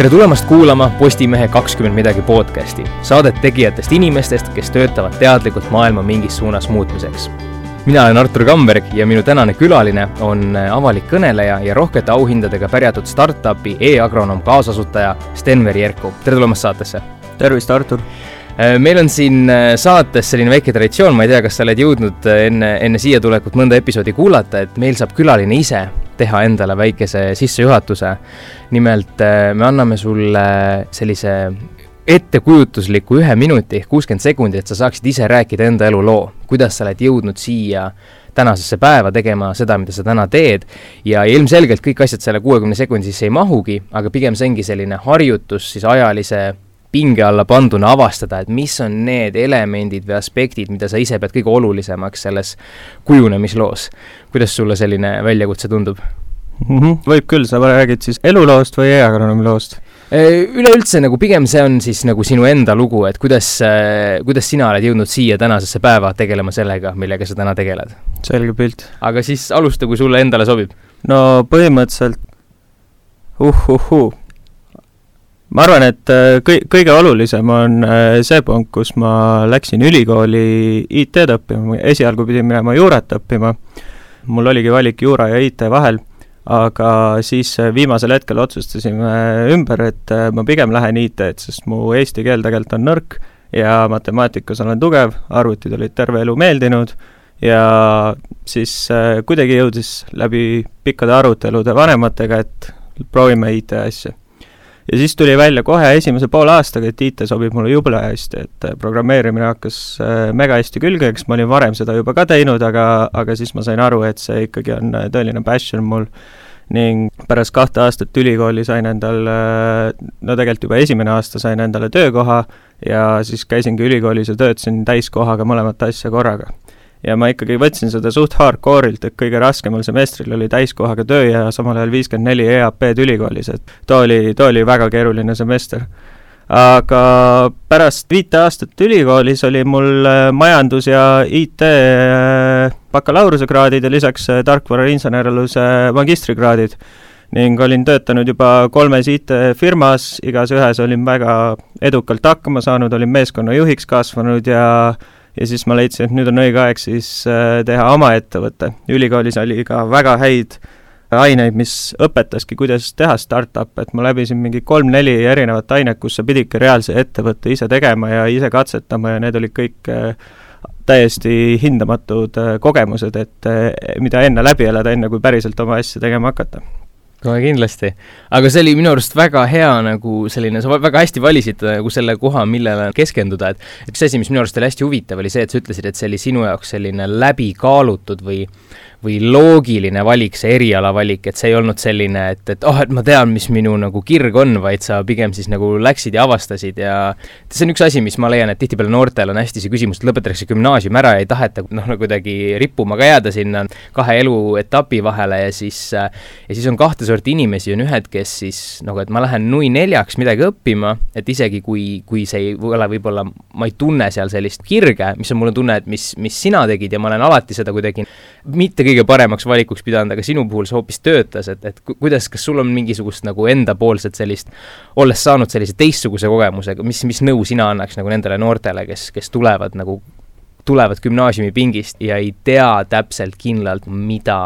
tere tulemast kuulama Postimehe kakskümmend midagi podcasti, saadet tegijatest inimestest, kes töötavad teadlikult maailma mingis suunas muutmiseks. mina olen Artur Kamberg ja minu tänane külaline on avalik kõneleja ja rohkete auhindadega pärjatud startupi e-agronoom kaasasutaja Sten-Veri Jerku, tere tulemast saatesse! tervist, Artur! meil on siin saates selline väike traditsioon, ma ei tea, kas sa oled jõudnud enne, enne siia tulekut mõnda episoodi kuulata, et meil saab külaline ise teha endale väikese sissejuhatuse. nimelt me anname sulle sellise ettekujutusliku ühe minuti ehk kuuskümmend sekundit, sa saaksid ise rääkida enda eluloo, kuidas sa oled jõudnud siia tänasesse päeva tegema seda, mida sa täna teed ja ilmselgelt kõik asjad selle kuuekümne sekundi sisse ei mahugi, aga pigem see ongi selline harjutus siis ajalise pinge alla panduna avastada, et mis on need elemendid või aspektid, mida sa ise pead kõige olulisemaks selles kujunemisloos. kuidas sulle selline väljakutse tundub mm? -hmm. võib küll, sa räägid siis eluloost või e-agronoomi loost? Üleüldse nagu pigem see on siis nagu sinu enda lugu, et kuidas, kuidas sina oled jõudnud siia tänasesse päeva tegelema sellega, millega sa täna tegeled? selge pilt. aga siis alusta, kui sulle endale sobib. no põhimõtteliselt uhuhuu ma arvan, et äh, kõi-, kõige olulisem on äh, see punkt, kus ma läksin ülikooli IT-d õppima, esialgu pidin minema juurat õppima, mul oligi valik juura ja IT vahel, aga siis äh, viimasel hetkel otsustasime ümber, et ma pigem lähen IT-d, sest mu eesti keel tegelikult on nõrk ja matemaatikas olen tugev, arvutid olid terve elu meeldinud ja siis kuidagi jõudis läbi pikkade arutelude vanematega, et proovime IT asja ja siis tuli välja kohe esimese poole aastaga, et IT sobib mulle jube hästi, et äh, programmeerimine hakkas äh, mega hästi külge, eks ma olin varem seda juba ka teinud, aga, aga siis ma sain aru, et see ikkagi on äh, tõeline passion mul. Ning pärast kahte aastat ülikooli sain endal, no tegelikult juba esimene aasta sain endale töökoha ja siis käisingi ülikoolis ja töötasin täiskohaga mõlemat asja korraga ja ma ikkagi võtsin seda suht hardcore'ilt, et kõige raskemal semestril oli täiskohaga töö ja samal ajal viiskümmend neli EAP-d ülikoolis, et too oli, too oli väga keeruline semester. aga pärast viite aastat ülikoolis oli mul äh, majandus- ja IT äh, bakalaureusekraadid ja lisaks äh, tarkvarainsenerluse magistrikraadid ning olin töötanud juba kolmes IT-firmas, igas ühes olin väga edukalt hakkama saanud, olin meeskonnajuhiks kasvanud ja ja siis ma leidsin, et nüüd on õige aeg siis äh, teha oma ettevõte. ülikoolis oli ka väga häid aineid, mis õpetaski, kuidas teha startup'e, et ma läbisin mingi kolm-neli erinevat ainet, kus sa pididki reaalse ettevõtte ise tegema ja ise katsetama ja need olid kõik äh, täiesti hindamatud äh, kogemused, et mida enne läbi elada, enne kui päriselt oma asja tegema hakata kohe kindlasti. aga see oli minu arust väga hea nagu selline, sa väga hästi valisid nagu selle koha, millele keskenduda, et üks asi, mis minu arust oli hästi huvitav, oli see, et sa ütlesid, et see oli sinu jaoks selline läbikaalutud või või loogiline valik, see erialavalik, et see ei olnud selline, et, et oh, et ma tean, mis minu nagu kirg on, vaid sa pigem siis nagu läksid ja avastasid ja see on üks asi, mis ma leian, et tihtipeale noortel on hästi see küsimus, et lõpetatakse gümnaasium ära ja ei taheta noh, nagu kuidagi rippuma ka jääda sinna kahe eluetapi vahele ja siis ja siis on kahte sorti inimesi, on ühed, kes siis nagu, et ma lähen nui neljaks midagi õppima, et isegi kui, kui see ei ole võib-olla, ma ei tunne seal sellist kirge, mis on mul on tunne, et mis, mis sina tegid ja ma olen alati seda kuidagi mitte kõige paremaks valikuks pidanud, aga sinu puhul see hoopis töötas, et, et kuidas, kas sul on mingisugust nagu endapoolset sellist, olles saanud sellise teistsuguse kogemusega, mis, mis nõu sina annaks nagu nendele noortele, kes, kes tulevad nagu, tulevad gümnaasiumipingist ja ei tea täpselt kindlalt, mida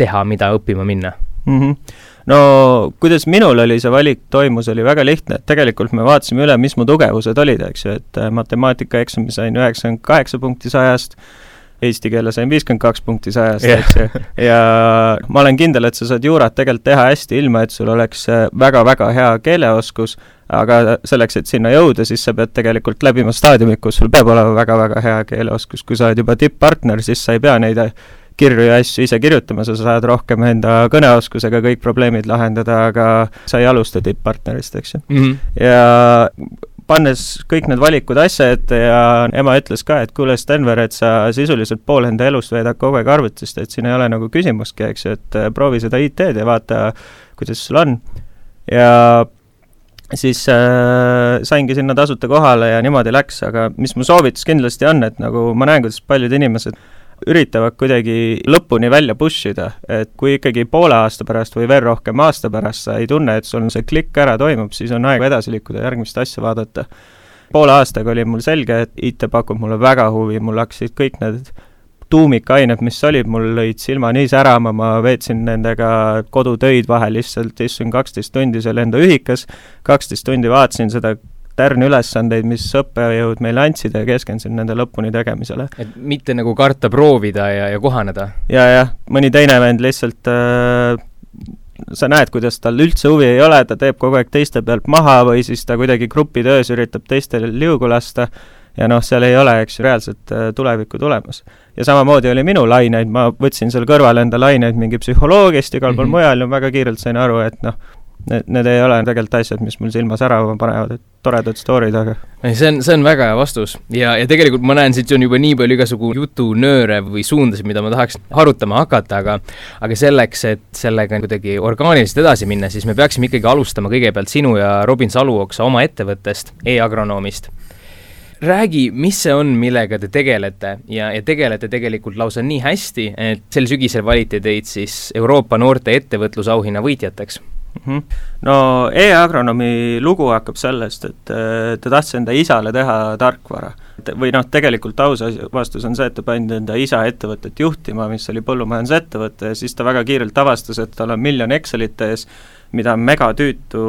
teha, mida õppima minna mm? -hmm no kuidas minul oli see valik toimus, oli väga lihtne, et tegelikult me vaatasime üle, mis mu tugevused olid, eks ju, et matemaatikaeksami sain üheksakümmend kaheksa punkti sajast, eesti keele sain viiskümmend kaks punkti sajast yeah., eks ju. ja ma olen kindel, et sa saad juurat tegelikult teha hästi, ilma et sul oleks väga-väga äh, hea keeleoskus, aga selleks, et sinna jõuda, siis sa pead tegelikult läbima staadiumit, kus sul peab olema väga-väga hea keeleoskus, kui sa oled juba tipppartner, siis sa ei pea neid äh, kirju ja asju ise kirjutama, sa saad rohkem enda kõneoskusega kõik probleemid lahendada, aga sa ei alusta tipppartnerist, eks ju mm. -hmm. ja pannes kõik need valikud asja ette ja ema ütles ka, et kuule, Stenver, et sa sisuliselt pool enda elust veedad kogu aeg arvutist, et siin ei ole nagu küsimustki, eks ju, et äh, proovi seda IT-d ja vaata, kuidas sul on. ja siis äh, saingi sinna tasuta kohale ja niimoodi läks, aga mis mu soovitus kindlasti on, et nagu ma näen, kuidas paljud inimesed üritavad kuidagi lõpuni välja push ida, et kui ikkagi poole aasta pärast või veel rohkem aasta pärast sa ei tunne, et sul see klikk ära toimub, siis on aeg edasi liikuda, järgmist asja vaadata. poole aastaga oli mul selge, et IT pakub mulle väga huvi, mul hakkasid kõik need tuumikained, mis olid, mul lõid silma nii särama, ma veetsin nendega kodutöid vahel, lihtsalt istusin kaksteist tundi seal enda ühikas, kaksteist tundi vaatasin seda tärniülesandeid, mis õppejõud meile andsid ja keskendusin nende lõpuni tegemisele. et mitte nagu karta proovida ja, ja kohaneda? ja, jah, mõni teine vend lihtsalt äh, sa näed, kuidas tal üldse huvi ei ole, ta teeb kogu aeg teiste pealt maha või siis ta kuidagi grupitöös üritab teistel liugu lasta ja noh, seal ei ole, eks ju, reaalset äh, tulevikku tulemas. ja samamoodi oli minu laineid, ma võtsin seal kõrval enda laineid mingi psühholoogiast, igal pool mm -hmm. mujal ja väga kiirelt sain aru, et noh, need, need ei ole tegelikult asjad, mis mul silma särama panevad, et toredad story'd, aga ei, see on, see on väga hea vastus ja, ja tegelikult ma näen, siit on juba nii palju igasugu jutunööre või suundasid, mida ma tahaks harutama hakata, aga aga selleks, et sellega kuidagi orgaaniliselt edasi minna, siis me peaksime ikkagi alustama kõigepealt sinu ja Robin Saluoksa oma ettevõttest e, e-agronoomist räägi, mis see on, millega te tegelete ja, ja tegelete tegelikult lausa nii hästi, et sel sügisel valiti teid siis Euroopa noorte ettevõtlusauhinna võitjateks. No e-agronoomi lugu hakkab sellest, et äh, ta tahtis enda isale teha tarkvara. või noh, tegelikult aus vastus on see, et ta pandi enda isa ettevõtet juhtima, mis oli põllumajandusettevõte ja siis ta väga kiirelt avastas, et tal on miljon Excelite ees, mida on megatüütu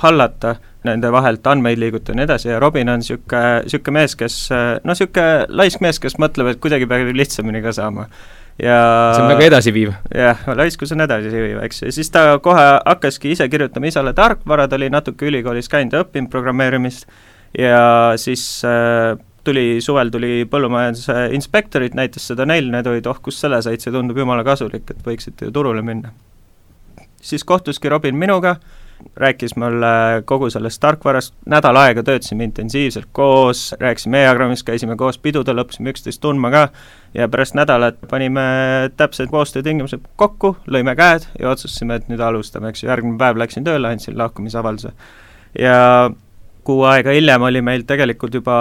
hallata nende vahelt andmeid liigutada ja nii edasi ja Robin on niisugune, niisugune mees, kes noh, niisugune laisk mees, kes mõtleb, et kuidagi peab lihtsamini ka saama. Ja see on väga edasiviiv. jah, laiskus on edasiviiv, eks, ja siis ta kohe hakkaski ise kirjutama isale tarkvara, ta oli natuke ülikoolis käinud ja õppinud programmeerimist ja siis äh, tuli, suvel tuli põllumajanduse inspektorid, näitas seda neile, need olid, oh, kust selle said, see tundub jumala kasulik, et võiksite ju turule minna. siis kohtuski Robin minuga rääkis mulle kogu sellest tarkvarast, nädal aega töötasime intensiivselt koos, rääkisime e-agrammist, käisime koos pidudel, õppisime üksteist tundma ka ja pärast nädalat panime täpsed koostöötingimused kokku, lõime käed ja otsustasime, et nüüd alustame, eks ju, järgmine päev läksin tööle, andsin lahkumisavalduse. ja kuu aega hiljem oli meil tegelikult juba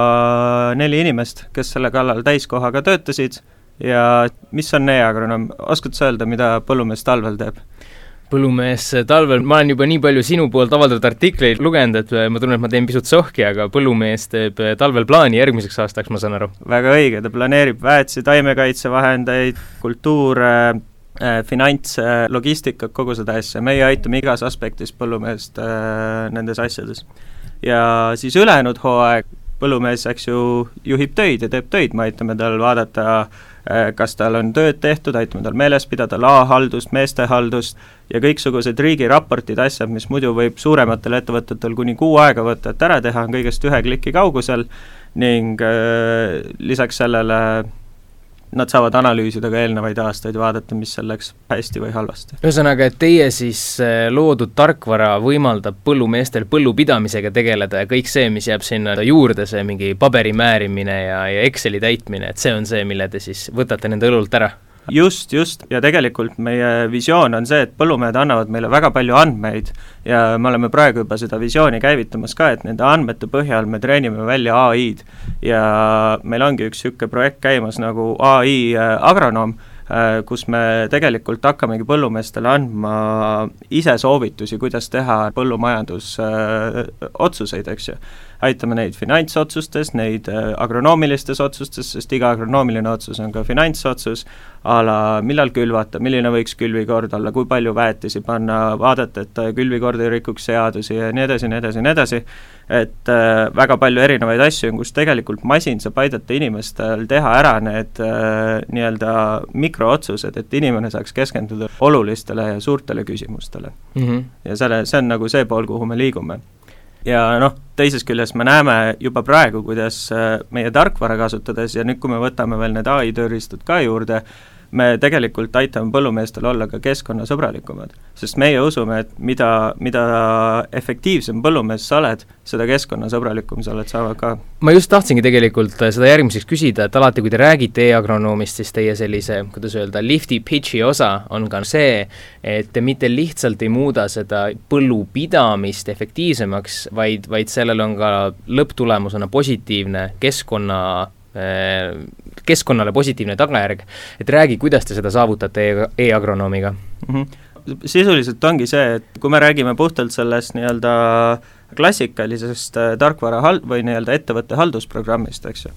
neli inimest, kes selle kallal täiskohaga töötasid ja mis on e-agronoom, oskad sa öelda, mida põllumees talvel teeb? Põllumees talvel, ma olen juba nii palju sinu poolt avaldatud artikleid lugenud, et äh, ma tunnen, et ma teen pisut sohki, aga põllumees teeb äh, talvel plaani järgmiseks aastaks, ma saan aru? väga õige, ta planeerib väetisi, taimekaitsevahendeid, kultuure äh,, finantse, logistikat, kogu seda asja, meie aitame igas aspektis põllumeest nendes asjades. ja siis ülejäänud hooaeg põllumees, eks ju, juhib töid ja teeb töid, me aitame tal vaadata Äh, kas tal on tööd tehtud, aitame tal meeles pidada laohaldust, meestehaldust ja kõiksugused riigiraportid, asjad, mis muidu võib suurematel ettevõtetel kuni kuu aega võtta, et ära teha, on kõigest ühe kliki kaugusel ning äh, lisaks sellele nad saavad analüüsida ka eelnevaid aastaid, vaadata, mis seal läks hästi või halvasti. ühesõnaga, et teie siis äh, loodud tarkvara võimaldab põllumeestel põllupidamisega tegeleda ja kõik see, mis jääb sinna juurde, see mingi paberi määrimine ja, ja Exceli täitmine, et see on see, mille te siis võtate nende õlult ära? Just, just, ja tegelikult meie visioon on see, et põllumehed annavad meile väga palju andmeid. Ja me oleme praegu juba seda visiooni käivitamas ka, et nende andmete põhjal me treenime välja ai-d. ja meil ongi üks niisugune projekt käimas nagu ai äh, agronoom, äh, kus me tegelikult hakkamegi põllumeestele andma ise soovitusi, kuidas teha põllumajandusotsuseid, äh, eks ju aitame neid finantsotsustes, neid äh, agronoomilistes otsustes, sest iga agronoomiline otsus on ka finantsotsus, a la millal külvata, milline võiks külvikord olla, kui palju väetisi panna, vaadata, et äh, külvikord ei rikuks seadusi ja nii edasi, nii edasi, nii edasi, et äh, väga palju erinevaid asju on, kus tegelikult masin saab aidata inimestel teha ära need äh, nii-öelda mikrootsused, et inimene saaks keskenduda olulistele ja suurtele küsimustele mm. -hmm. ja selle, see on nagu see pool, kuhu me liigume ja noh, teisest küljest me näeme juba praegu, kuidas äh, meie tarkvara kasutades ja nüüd, kui me võtame veel need ai tööriistad ka juurde, me tegelikult aitame põllumeestel olla ka keskkonnasõbralikumad. sest meie usume, et mida, mida efektiivsem põllumees sa oled, seda keskkonnasõbralikum sa oled saama ka. ma just tahtsingi tegelikult seda järgmiseks küsida, et alati, kui te räägite e-agronoomist, siis teie sellise, kuidas öelda, lifti pitch'i osa on ka see, et te mitte lihtsalt ei muuda seda põllupidamist efektiivsemaks, vaid, vaid sellel on ka lõpptulemusena positiivne keskkonna Äh, keskkonnale positiivne tagajärg, et räägi, kuidas te seda saavutate e-, e-agronoomiga mm? -hmm sisuliselt ongi see, et kui me räägime puhtalt sellest nii-öelda klassikalisest äh, tarkvara hal-, või nii-öelda ettevõtte haldusprogrammist, eks ju,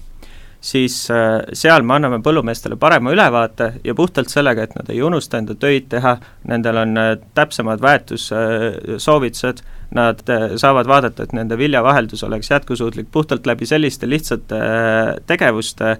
siis äh, seal me anname põllumeestele parema ülevaate ja puhtalt sellega, et nad ei unusta enda töid teha, nendel on äh, täpsemad väetussoovitused, nad saavad vaadata, et nende viljavaheldus oleks jätkusuutlik puhtalt läbi selliste lihtsate tegevuste,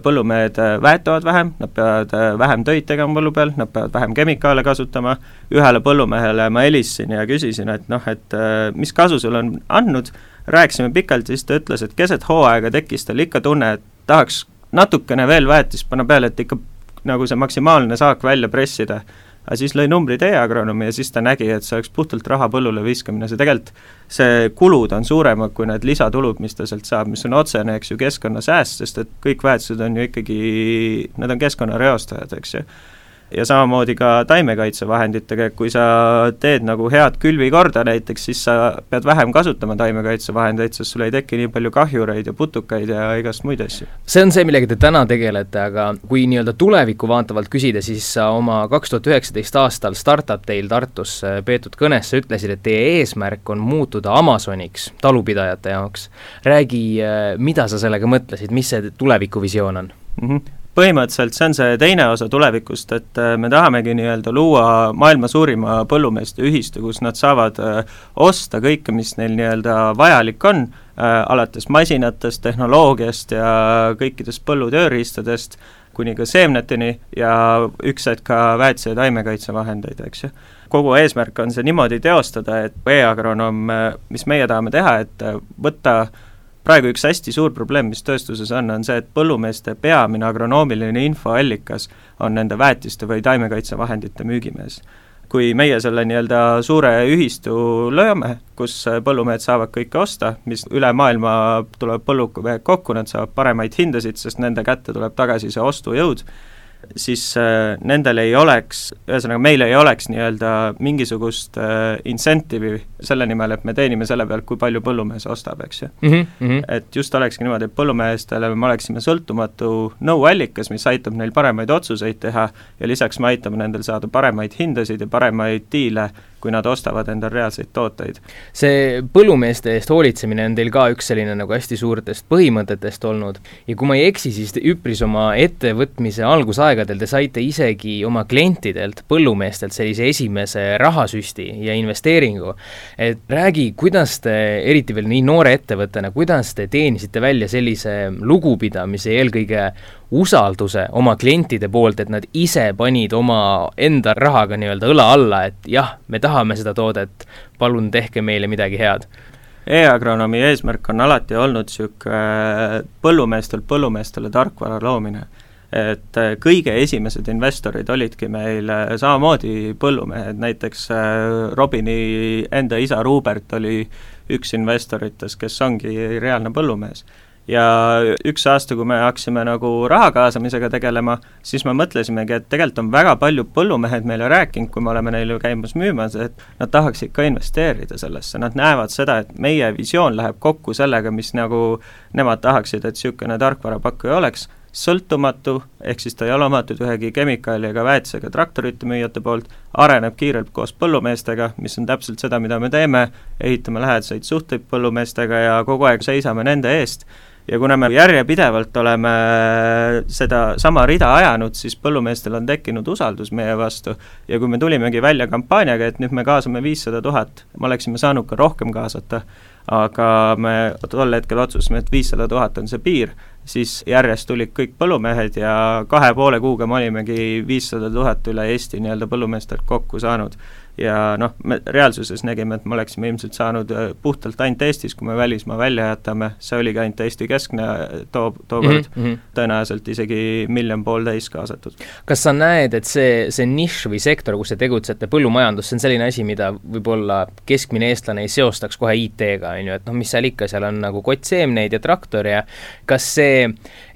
põllumehed väetavad vähem, nad peavad vähem töid tegema põllu peal, nad peavad vähem kemikaale kasutama, ühele põllumehele ma helistasin ja küsisin, et noh, et mis kasu sul on andnud, rääkisime pikalt, siis ta ütles, et keset hooaega tekkis tal ikka tunne, et tahaks natukene veel väetist panna peale, et ikka nagu see maksimaalne saak välja pressida. aga siis lõi numbrid e-agronoomi ja siis ta nägi, et see oleks puhtalt raha põllule viskamine, see tegelikult, see kulud on suuremad kui need lisatulud, mis ta sealt saab, mis on otsene, eks ju, keskkonnasääst, sest et kõik väetised on ju ikkagi, need on keskkonnareostajad, eks ju ja samamoodi ka taimekaitsevahenditega, et kui sa teed nagu head külvikorda näiteks, siis sa pead vähem kasutama taimekaitsevahendeid, sest sul ei teki nii palju kahjureid ja putukaid ja igast muid asju. see on see, millega te täna tegelete, aga kui nii-öelda tulevikku vaatavalt küsida, siis sa oma kaks tuhat üheksateist aastal Startup Teil Tartus peetud kõnes sa ütlesid, et teie eesmärk on muutuda Amazoniks talupidajate jaoks. räägi, mida sa sellega mõtlesid, mis see tulevikuvisioon on mm? -hmm põhimõtteliselt see on see teine osa tulevikust, et äh, me tahamegi nii-öelda luua maailma suurima põllumeeste ühistu, kus nad saavad äh, osta kõike, mis neil nii-öelda vajalik on, äh, alates masinatest, tehnoloogiast ja kõikidest põllutööriistadest, kuni ka seemneteni ja üks hetk ka väetise- ja taimekaitsevahendeid, eks ju. kogu eesmärk on see niimoodi teostada, et e-agronoom, mis meie tahame teha, et võtta praegu üks hästi suur probleem, mis tööstuses on, on see, et põllumeeste peamine agronoomiline infoallikas on nende väetiste või taimekaitsevahendite müügimees. kui meie selle nii-öelda suure ühistu lööme, kus põllumehed saavad kõike osta, mis üle maailma tuleb põllumehed kokku, nad saavad paremaid hindasid, sest nende kätte tuleb tagasi see ostujõud, siis äh, nendel ei oleks, ühesõnaga meil ei oleks nii-öelda mingisugust äh, incentive'i selle nimel, et me teenime selle pealt, kui palju põllumees ostab, eks ju mm. -hmm. et just olekski niimoodi, et põllumeestele me oleksime sõltumatu nõuallikas, mis aitab neil paremaid otsuseid teha ja lisaks me aitame nendel saada paremaid hindasid ja paremaid diile kui nad ostavad endale reaalseid tooteid. see põllumeeste eest hoolitsemine on teil ka üks selline nagu hästi suurtest põhimõtetest olnud ja kui ma ei eksi, siis üpris oma ettevõtmise algusaegadel te saite isegi oma klientidelt, põllumeestelt sellise esimese rahasüsti ja investeeringu. et räägi, kuidas te, eriti veel nii noore ettevõttena, kuidas te teenisite välja sellise lugupidamise eelkõige usalduse oma klientide poolt, et nad ise panid oma enda rahaga nii-öelda õla alla, et jah, me tahame seda toodet, palun tehke meile midagi head e-agronoomi eesmärk on alati olnud niisugune äh, põllumeestelt põllumeestele tarkvara loomine. et äh, kõige esimesed investorid olidki meil äh, samamoodi põllumehed, näiteks Robini enda isa Rubert oli üks investoritest, kes ongi reaalne põllumees ja üks aasta, kui me hakkasime nagu raha kaasamisega tegelema, siis me mõtlesimegi, et tegelikult on väga paljud põllumehed meile rääkinud, kui me oleme neile käimas müümas, et nad tahaksid ka investeerida sellesse, nad näevad seda, et meie visioon läheb kokku sellega, mis nagu nemad tahaksid, et niisugune tarkvarapakkuja oleks, sõltumatu, ehk siis ta ei ole omatud ühegi kemikaali ega väetisega traktorite müüjate poolt, areneb kiirelt koos põllumeestega, mis on täpselt seda, mida me teeme, ehitame lähedaseid suhteid põllumeestega ja kogu aeg seisame nende eest ja kuna me järjepidevalt oleme seda sama rida ajanud, siis põllumeestel on tekkinud usaldus meie vastu. Ja kui me tulimegi välja kampaaniaga, et nüüd me kaasame viissada tuhat, me oleksime saanud ka rohkem kaasata, aga me tol hetkel otsustasime, et viissada tuhat on see piir, siis järjest tulid kõik põllumehed ja kahe poole kuuga me olimegi viissada tuhat üle Eesti nii-öelda põllumeestelt kokku saanud ja noh, me reaalsuses nägime, et me oleksime ilmselt saanud äh, puhtalt ainult Eestis, kui me välismaa välja jätame, see oligi ainult Eesti keskne äh, too, tookord mm, -hmm. tõenäoliselt isegi miljon pool täis kaasatud. kas sa näed, et see, see nišš või sektor, kus te tegutsete, põllumajandus, see on selline asi, mida võib-olla keskmine eestlane ei seostaks kohe IT-ga, on ju, et noh, mis seal ikka, seal on nagu kott seemneid ja traktor ja kas see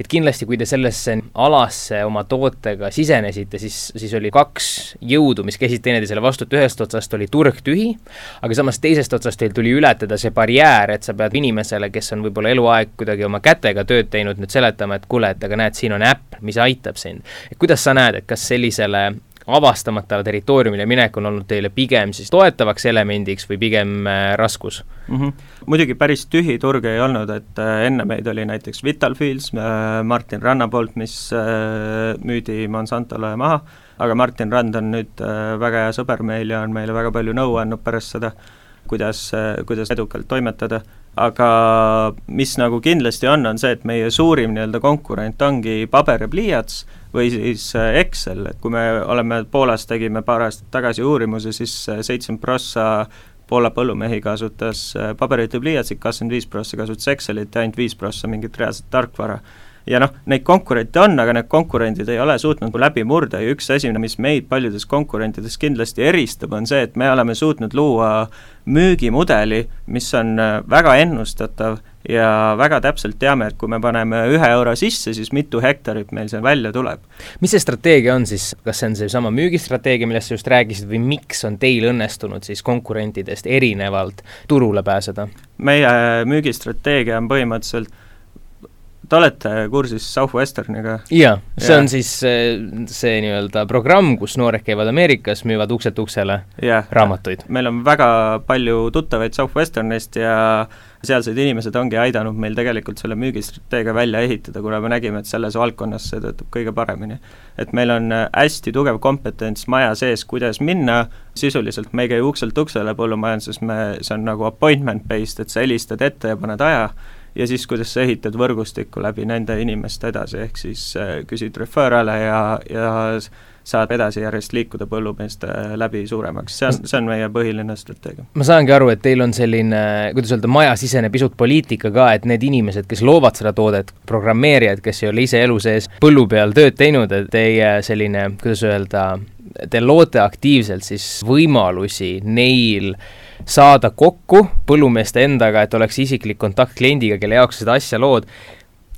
et kindlasti, kui te sellesse alasse oma tootega sisenesite, siis, siis oli kaks jõudu, mis käisid teineteisele vastu, et ühest otsast oli turg tühi, aga samas teisest otsast teil tuli ületada see barjäär, et sa pead inimesele, kes on võib-olla eluaeg kuidagi oma kätega tööd teinud, nüüd seletama, et kuule, et aga näed, siin on äpp, mis aitab sind. et kuidas sa näed, et kas sellisele avastamatele territooriumile minek on olnud teile pigem siis toetavaks elemendiks või pigem äh, raskus mm? -hmm. muidugi päris tühi turg ei olnud, et äh, enne meid oli näiteks Vitalfields äh, Martin Ranna poolt, mis müüdi Monsantole maha, aga Martin Rand on nüüd väga hea sõber meil ja on meile väga palju nõu andnud pärast seda, kuidas kuidas edukalt toimetada aga mis nagu kindlasti on, on see, et meie suurim nii-öelda konkurent ongi paber ja pliiats või siis äh, Excel, et kui me oleme Poolas, tegime paar aastat tagasi uurimuse, siis äh, seitsekümmend prossa Poola põllumehi kasutas äh, paberit ja pliiatsit, kakskümmend viis prossa kasutas Excelit ja ainult viis prossa mingit reaalset tarkvara ja noh, neid konkurente on, aga need konkurendid ei ole suutnud läbi murda ja üks asi, mis meid paljudest konkurentidest kindlasti eristab, on see, et me oleme suutnud luua müügimudeli, mis on väga ennustatav ja väga täpselt teame, et kui me paneme ühe euro sisse, siis mitu hektarit meil seal välja tuleb. mis see strateegia on siis, kas see on seesama müügistrateegia, millest sa just rääkisid, või miks on teil õnnestunud siis konkurentidest erinevalt turule pääseda? meie müügistrateegia on põhimõtteliselt Te olete kursis Southwesterniga? jaa, see ja. on siis see, see nii-öelda programm, kus noored käivad Ameerikas, müüvad ukselt uksele ja. raamatuid. meil on väga palju tuttavaid Southwesternist ja sealsed inimesed ongi aidanud meil tegelikult selle müügistrateegia välja ehitada, kuna me nägime, et selles valdkonnas see töötab kõige paremini. et meil on hästi tugev kompetents maja sees, kuidas minna, sisuliselt me ei käi ukselt uksele põllumajanduses, me, see on nagu appointment based, et sa helistad ette ja paned aja ja siis, kuidas sa ehitad võrgustikku läbi nende inimeste edasi, ehk siis äh, küsid referral'e ja, ja saad edasi järjest liikuda põllumeeste läbi suuremaks, see on, see on meie põhiline strateegia. ma saangi aru, et teil on selline, kuidas öelda, majasisene pisut poliitika ka, et need inimesed, kes loovad seda toodet, programmeerijad, kes ei ole ise elu sees põllu peal tööd teinud, et teie selline, kuidas öelda, te loote aktiivselt siis võimalusi neil saada kokku põllumeeste endaga, et oleks isiklik kontakt kliendiga, kelle jaoks seda asja lood,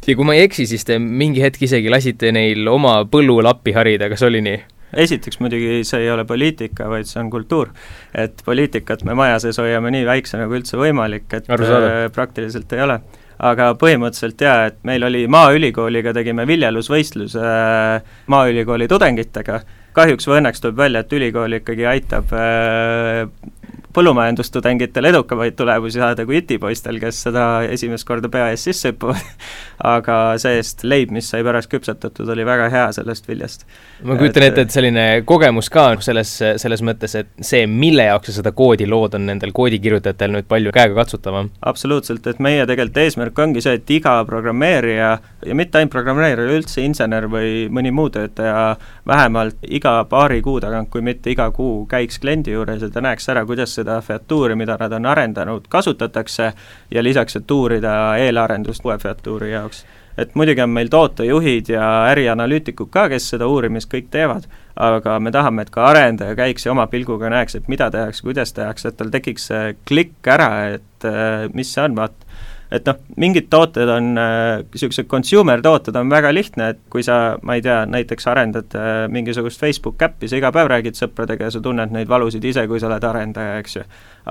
ja kui ma ei eksi, siis te mingi hetk isegi lasite neil oma põllu lappi harida, kas oli nii? esiteks muidugi see ei ole poliitika, vaid see on kultuur. et poliitikat me maja sees hoiame nii väikse nagu üldse võimalik, et äh, praktiliselt ei ole aga põhimõtteliselt jaa, et meil oli Maaülikooliga, tegime viljelusvõistluse äh, Maaülikooli tudengitega, kahjuks või õnneks tuleb välja, et ülikool ikkagi aitab äh, põllumajandustudengitel edukamaid tulemusi saada kui itipoistel, kes seda esimest korda pea ees sisse hüppavad aga see-eest leib, mis sai pärast küpsetatud, oli väga hea sellest viljast. ma kujutan ette, et selline kogemus ka selles, selles mõttes, et see, mille jaoks sa seda koodi lood, on nendel koodikirjutajatel nüüd palju käegakatsutavam. absoluutselt, et meie tegelikult eesmärk ongi see, et iga programmeerija ja mitte ainult programmeerija, üldse insener või mõni muu töötaja vähemalt iga paari kuu tagant, kui mitte iga kuu, käiks kliendi juures ja ta näeks ära, kuidas seda featuuri, mida nad on arendanud, kasutatakse ja lisaks, et uurida eelarendust uue featuuri jaoks. et muidugi on meil tootejuhid ja ärianalüütikud ka, kes seda uurimist kõik teevad, aga me tahame, et ka arendaja käiks ja oma pilguga näeks, et mida tehakse, kuidas tehakse, et tal tekiks see klikk ära, et äh, mis see on, vaat et noh, mingid tooted on niisugused äh, consumer tooted on väga lihtne, et kui sa, ma ei tea, näiteks arendad äh, mingisugust Facebook äppi, sa iga päev räägid sõpradega ja sa tunned neid valusid ise, kui sa oled arendaja, eks ju.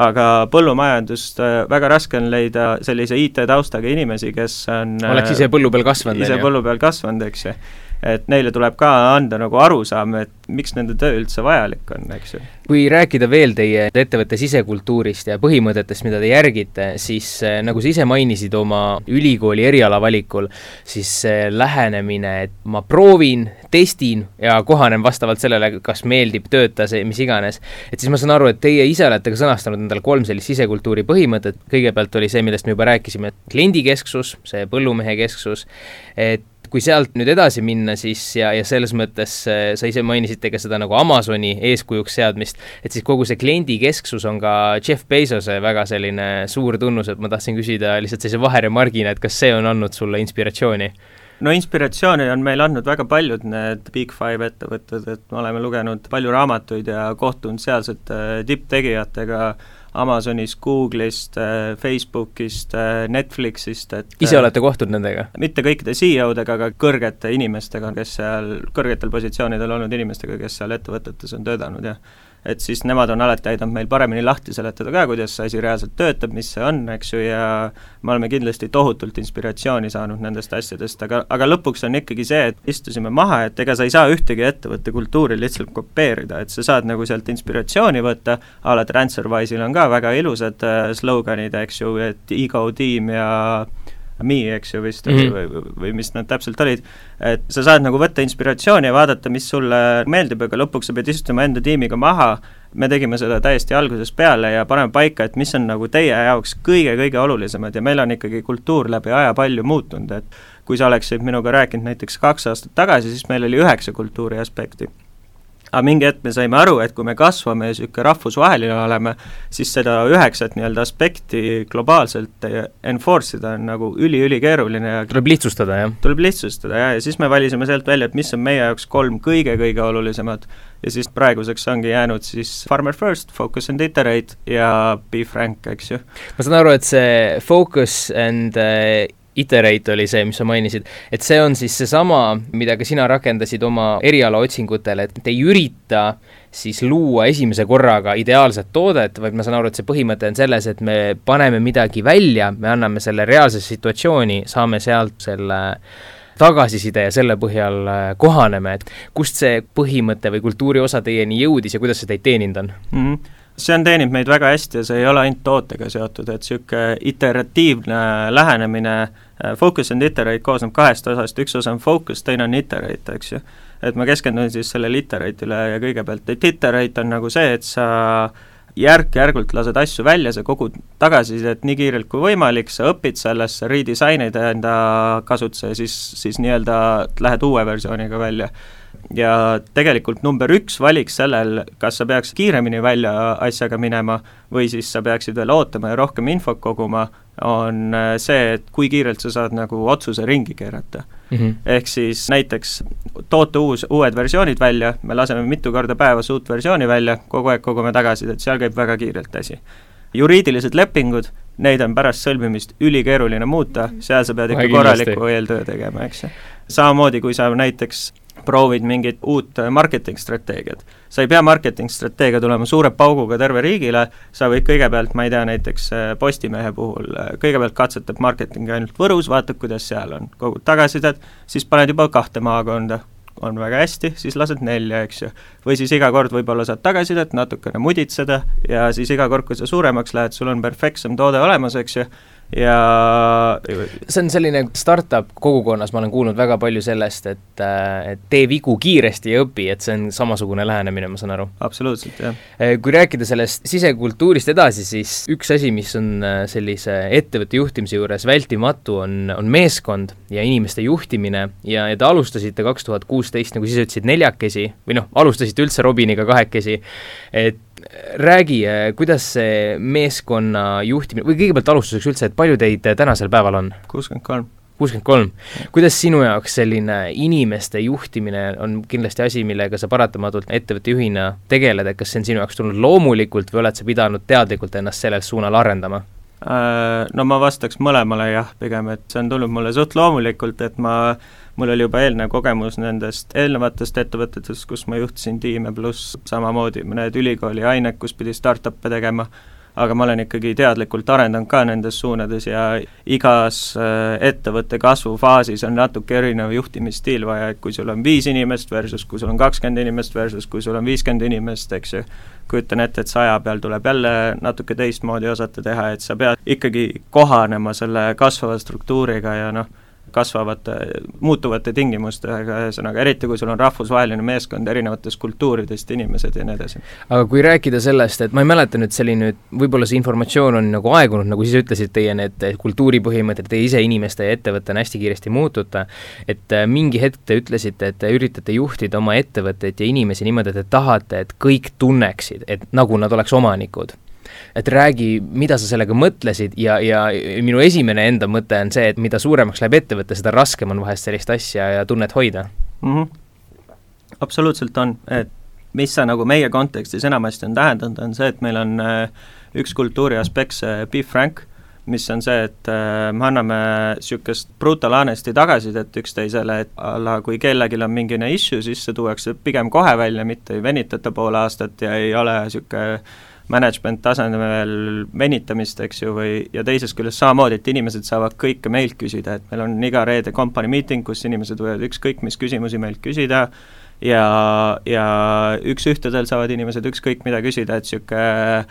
aga põllumajandust äh, väga raske on leida sellise IT-taustaga inimesi, kes on oleks ise põllu peal kasvanud, ise põllu peal kasvanud, eks ju et neile tuleb ka anda nagu arusaam, et miks nende töö üldse vajalik on, eks ju. kui rääkida veel teie ettevõtte sisekultuurist ja põhimõtetest, mida te järgite, siis äh, nagu sa ise mainisid oma ülikooli eriala valikul, siis see lähenemine, et ma proovin, testin ja kohanen vastavalt sellele, kas meeldib, tööta see, mis iganes. et siis ma saan aru, et teie ise olete ka sõnastanud endale kolm sellist sisekultuuri põhimõtet, kõigepealt oli see, millest me juba rääkisime, kliendikesksus, see põllumehe kesksus, et kui sealt nüüd edasi minna, siis ja, ja selles mõttes äh, sa ise mainisite ka seda nagu Amazoni eeskujuks seadmist, et siis kogu see kliendikesksus on ka Jeff Bezose väga selline suur tunnus, et ma tahtsin küsida lihtsalt sellise vaheremargina, et kas see on andnud sulle inspiratsiooni? no inspiratsiooni on meil andnud väga paljud need Big Five ettevõtted, et me oleme lugenud palju raamatuid ja kohtunud sealsete tipptegijatega, Amazonist, Google'ist, Facebookist, Netflixist, et ise olete kohtunud nendega? mitte kõikide CEO-dega, aga kõrgete inimestega, kes seal, kõrgetel positsioonidel olnud inimestega, kes seal ettevõtetes on töötanud, jah et siis nemad on alati aidanud meil paremini lahti seletada ka, kuidas see asi reaalselt töötab, mis see on, eks ju, ja me oleme kindlasti tohutult inspiratsiooni saanud nendest asjadest, aga, aga lõpuks on ikkagi see, et istusime maha, et ega sa ei saa ühtegi ettevõtte kultuuri lihtsalt kopeerida, et sa saad nagu sealt inspiratsiooni võtta, a la TransferWise'il on ka väga ilusad äh, sloganid, eks ju, et ego tiim ja me, eks ju, vist mm, -hmm. või, või, mis nad täpselt olid, et sa saad nagu võtta inspiratsiooni ja vaadata, mis sulle meeldib, aga lõpuks sa pead istuma enda tiimiga maha, me tegime seda täiesti algusest peale ja paneme paika, et mis on nagu teie jaoks kõige-kõige olulisemad ja meil on ikkagi kultuur läbi aja palju muutunud, et kui sa oleksid minuga rääkinud näiteks kaks aastat tagasi, siis meil oli üheksa kultuuri aspekti aga mingi hetk me saime aru, et kui me kasvame ja niisugune rahvusvaheline oleme, siis seda üheksat nii-öelda aspekti globaalselt enforce ida on nagu üli-ülikeeruline ja tuleb lihtsustada, jah? tuleb lihtsustada, jah, ja siis me valisime sealt välja, et mis on meie jaoks kolm kõige-kõige olulisemat ja siis praeguseks ongi jäänud siis Farmer First, Focus and Iterate ja Be Frank, eks ju. ma saan aru, et see Focus and uh, Iterate oli see, mis sa mainisid, et see on siis seesama, mida ka sina rakendasid oma erialaotsingutel, et ei ürita siis luua esimese korraga ideaalset toodet, vaid ma saan aru, et see põhimõte on selles, et me paneme midagi välja, me anname selle reaalsesse situatsiooni, saame sealt selle tagasiside ja selle põhjal äh, kohaneme, et kust see põhimõte või kultuuri osa teieni jõudis ja kuidas see teid teeninud on mm? -hmm see on teeninud meid väga hästi ja see ei ole ainult tootega seotud, et niisugune iteratiivne lähenemine, äh, focus and iterate koosneb kahest osast, üks osa on focus, teine on iterate, eks ju. et ma keskendun siis sellele iterate'ile ja kõigepealt, et iterate on nagu see, et sa järk-järgult lased asju välja, sa kogud tagasisidet nii kiirelt kui võimalik, sa õpid sellest, sa redisainid enda kasutuse ja siis, siis nii-öelda lähed uue versiooniga välja. Ja tegelikult number üks valik sellel, kas sa peaks kiiremini välja asjaga minema või siis sa peaksid veel ootama ja rohkem infot koguma, on äh, see, et kui kiirelt sa saad nagu otsuse ringi keerata mm. -hmm. ehk siis näiteks toote uus, uued versioonid välja, me laseme mitu korda päevas uut versiooni välja, kogu aeg kogume tagasisidet, seal käib väga kiirelt asi. juriidilised lepingud, neid on pärast sõlmimist ülikeeruline muuta, seal sa pead ikka korraliku eeltöö tegema, eks ju. samamoodi, kui sa näiteks proovid mingit uut marketing strateegiat. Sa ei pea marketing strateegia tulema suure pauguga terve riigile, sa võid kõigepealt, ma ei tea, näiteks äh, Postimehe puhul, äh, kõigepealt katsetab marketingi ainult Võrus, vaatab, kuidas seal on, kogud tagasisidet, siis paned juba kahte maakonda, on väga hästi, siis lased nelja, eks ju. või siis iga kord võib-olla saad tagasisidet, natukene muditseda ja siis iga kord, kui sa suuremaks lähed, sul on perfektsem toode olemas, eks ju, ja see on selline startup kogukonnas, ma olen kuulnud väga palju sellest, et, äh, et tee vigu kiiresti ja õpi, et see on samasugune lähenemine, ma saan aru. absoluutselt, jah. Äh, kui rääkida sellest sisekultuurist edasi, siis üks asi, mis on äh, sellise ettevõtte juhtimise juures vältimatu, on, on meeskond ja inimeste juhtimine ja, ja te alustasite kaks tuhat kuusteist, nagu siis ütlesid, neljakesi või noh, alustasite üldse Robiniga kahekesi, et räägi, äh, kuidas see meeskonna juhtimine või kõigepealt alustuseks üldse, et palju teid äh, tänasel päeval on? kuuskümmend kolm. kuuskümmend kolm. kuidas sinu jaoks selline inimeste juhtimine on kindlasti asi, millega sa paratamatult ettevõtte juhina tegeled, et kas see on sinu jaoks tulnud loomulikult või oled sa pidanud teadlikult ennast sellel suunal arendama? Äh, no ma vastaks mõlemale jah, pigem, et see on tulnud mulle suht loomulikult, et ma mul oli juba eelnev kogemus nendest eelnevatest ettevõtetest, kus ma juhtisin tiime, pluss samamoodi need ülikooli ained, kus pidi startup'e tegema, aga ma olen ikkagi teadlikult arendanud ka nendes suunades ja igas äh, ettevõtte kasvufaasis on natuke erinev juhtimisstiil vaja, et kui sul on viis inimest versus kui sul on kakskümmend inimest versus kui sul on viiskümmend inimest, eks ju, kujutan ette, et saja peal tuleb jälle natuke teistmoodi osata teha, et sa pead ikkagi kohanema selle kasvava struktuuriga ja noh, kasvavate, muutuvate tingimustega, ühesõnaga eriti kui sul on rahvusvaheline meeskond erinevatest kultuuridest inimesed ja nii edasi. aga kui rääkida sellest, et ma ei mäleta nüüd selline, võib-olla see informatsioon on nagu aegunud, nagu siis ütlesid, teie need kultuuripõhimõtted, te ise inimeste ja ettevõttena hästi kiiresti muutute, et äh, mingi hetk te ütlesite, et te üritate juhtida oma ettevõtteid ja inimesi niimoodi, et te tahate, et kõik tunneksid, et nagu nad oleks omanikud et räägi, mida sa sellega mõtlesid ja, ja minu esimene enda mõte on see, et mida suuremaks läheb ettevõte, seda raskem on vahest sellist asja ja tunnet hoida mm. -hmm. absoluutselt on, et mis see nagu meie kontekstis enamasti on tähendanud, on see, et meil on üks kultuuri aspekt, see beef frank, mis on see, et me anname niisugust brutal honesty tagasisidet üksteisele, et a la kui kellelgi on mingine issue, siis see tuuakse pigem kohe välja, mitte ei venitata pool aastat ja ei ole niisugune management tasemel venitamist, eks ju, või ja teisest küljest samamoodi, et inimesed saavad kõike meilt küsida, et meil on iga reede company meeting, kus inimesed võivad ükskõik mis küsimusi meilt küsida, ja, ja üks-ühtedel saavad inimesed ükskõik mida küsida, et niisugune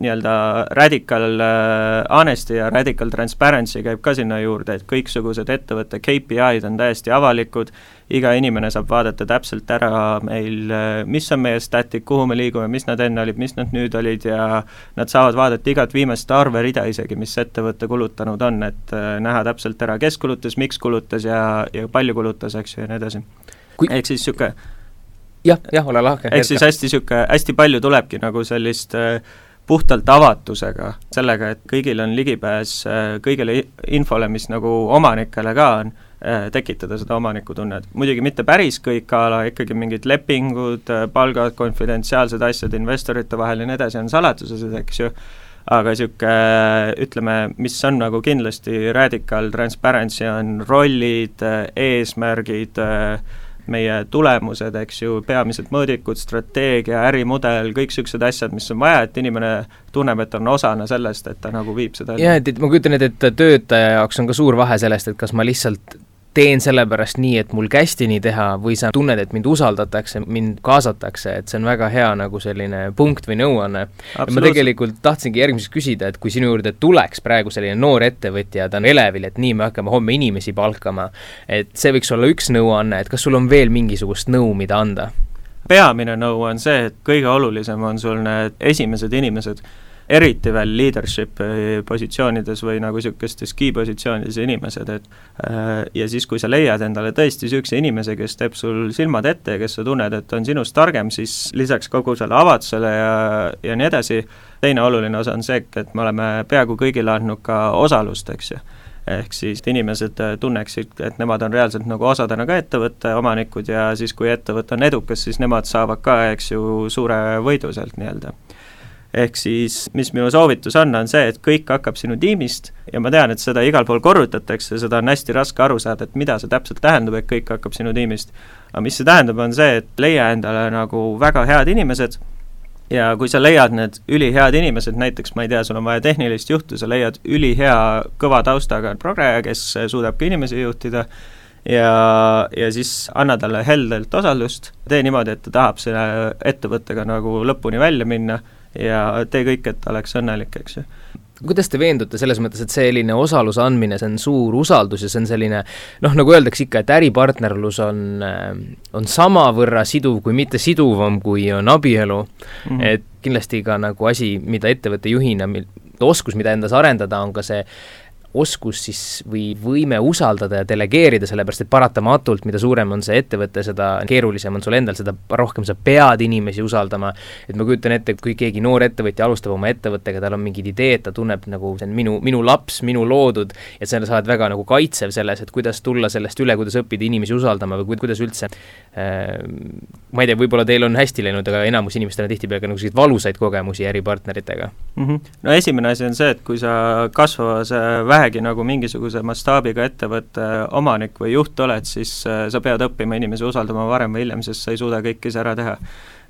nii-öelda radical äh, honesty ja radical transparency käib ka sinna juurde, et kõiksugused ettevõtte KPI-d on täiesti avalikud, iga inimene saab vaadata täpselt ära meil, mis on meie statid, kuhu me liigume, mis nad enne olid, mis nad nüüd olid ja nad saavad vaadata igat viimast arverida isegi, mis ettevõte kulutanud on, et äh, näha täpselt ära, kes kulutas, miks kulutas ja, ja palju kulutas, eks ju, ja nii edasi ehk siis niisugune jah, jah, ole lahke. ehk siis hästi niisugune, hästi palju tulebki nagu sellist äh, puhtalt avatusega, sellega, et kõigil on ligipääs äh, kõigele infole, mis nagu omanikele ka on tekitada seda omanikutunnet. muidugi mitte päris kõik a la ikkagi mingid lepingud, äh, palgad, konfidentsiaalsed asjad investorite vahel ja nii edasi on salatused, eks ju, aga niisugune ütleme, mis on nagu kindlasti radical transparency, on rollid, äh, eesmärgid äh,, meie tulemused, eks ju, peamised mõõdikud, strateegia, ärimudel, kõik niisugused asjad, mis on vaja, et inimene tunneb, et on osana sellest, et ta nagu viib seda jaa, et, et ma kujutan ette, et töötaja jaoks on ka suur vahe sellest, et kas ma lihtsalt teen sellepärast nii, et mul kästi nii teha, või sa tunned, et mind usaldatakse, mind kaasatakse, et see on väga hea nagu selline punkt või nõuanne. ma tegelikult tahtsingi järgmiseks küsida, et kui sinu juurde tuleks praegu selline noor ettevõtja, ta on elevil, et nii, me hakkame homme inimesi palkama, et see võiks olla üks nõuanne, et kas sul on veel mingisugust nõu, mida anda? peamine nõu on see, et kõige olulisem on sul need esimesed inimesed eriti veel leadership positsioonides või nagu niisugustes key positsioonides inimesed, et äh, ja siis, kui sa leiad endale tõesti niisuguse inimese, kes teeb sul silmad ette ja kes sa tunned, et on sinust targem, siis lisaks kogu selle avatusele ja, ja nii edasi, teine oluline osa on see, et me oleme peaaegu kõigile andnud ka osalust, eks ju. Ehk siis inimesed tunneksid, et nemad on reaalselt nagu osadena ka ettevõtte omanikud ja siis, kui ettevõte on edukas, siis nemad saavad ka, eks ju, suure võidu sealt nii-öelda ehk siis mis minu soovitus on, on see, et kõik hakkab sinu tiimist ja ma tean, et seda igal pool korrutatakse, seda on hästi raske aru saada, et mida see täpselt tähendab, et kõik hakkab sinu tiimist. aga mis see tähendab, on see, et leia endale nagu väga head inimesed ja kui sa leiad need ülihead inimesed, näiteks ma ei tea, sul on vaja tehnilist juhtu, sa leiad ülihea kõva taustaga progeja, kes suudab ka inimesi juhtida, ja, ja siis anna talle heldelt osaldust, tee niimoodi, et ta tahab selle ettevõttega nagu lõpuni välja minna ja tee kõik, et ta oleks õnnelik, eks ju kuidas te veendute selles mõttes, et selline osaluse andmine, see on suur usaldus ja see on selline noh, nagu öeldakse ikka, et äripartnerlus on, on samavõrra siduv, kui mitte siduvam, kui on abielu mm. -hmm. et kindlasti ka nagu asi, mida ettevõtte juhina, oskus, mida endas arendada, on ka see oskus siis või võime usaldada ja delegeerida, sellepärast et paratamatult, mida suurem on see ettevõte, seda keerulisem on sul endal, seda rohkem sa pead inimesi usaldama, et ma kujutan ette, et kui keegi noor ettevõtja alustab oma ettevõttega, tal on mingid ideed, ta tunneb nagu see on minu, minu laps, minu loodud, ja sa oled väga nagu kaitsev selles, et kuidas tulla sellest üle, kuidas õppida inimesi usaldama või kuidas üldse äh, ma ei tea, võib-olla teil on hästi läinud, aga enamus inimestel on tihtipeale ka niisuguseid valusaid kogemusi äripartneritega mm. -hmm. no esimene asi on see, et kui sa kasvavas vähe vähegi nagu mingisuguse mastaabiga ettevõtte omanik või juht oled, siis äh, sa pead õppima inimesi usaldama varem või hiljem, sest sa ei suuda kõike ise ära teha.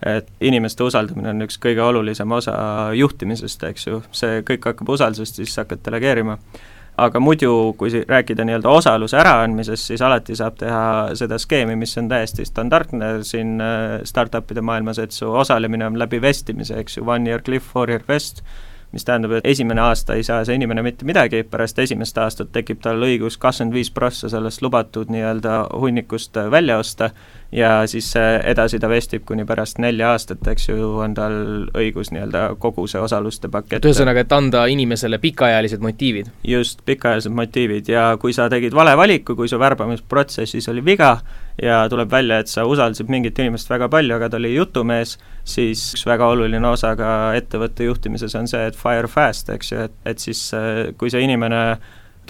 et inimeste usaldamine on üks kõige olulisem osa juhtimisest, eks ju, see kõik hakkab usaldusest, siis hakkad delegeerima. Aga muidu, kui rääkida nii-öelda osaluse äraandmisest, siis alati saab teha seda skeemi, mis on täiesti standardne siin äh, startup'ide maailmas, et su osalemine on läbi vestimise, eks ju, one year cliff, four year vest, mis tähendab, et esimene aasta ei saa see inimene mitte midagi, pärast esimest aastat tekib tal õigus kakskümmend viis prossa sellest lubatud nii-öelda hunnikust välja osta ja siis edasi ta vestib kuni pärast nelja aastat, eks ju, on tal õigus nii-öelda kogu see osaluste pakett. ühesõnaga, et anda inimesele pikaajalised motiivid? just, pikaajalised motiivid ja kui sa tegid vale valiku, kui su värbamisprotsessis oli viga ja tuleb välja, et sa usaldasid mingit inimest väga palju, aga ta oli jutumees, siis üks väga oluline osa ka ettevõtte juhtimises on see, et fire fast, eks ju, et, et siis kui see inimene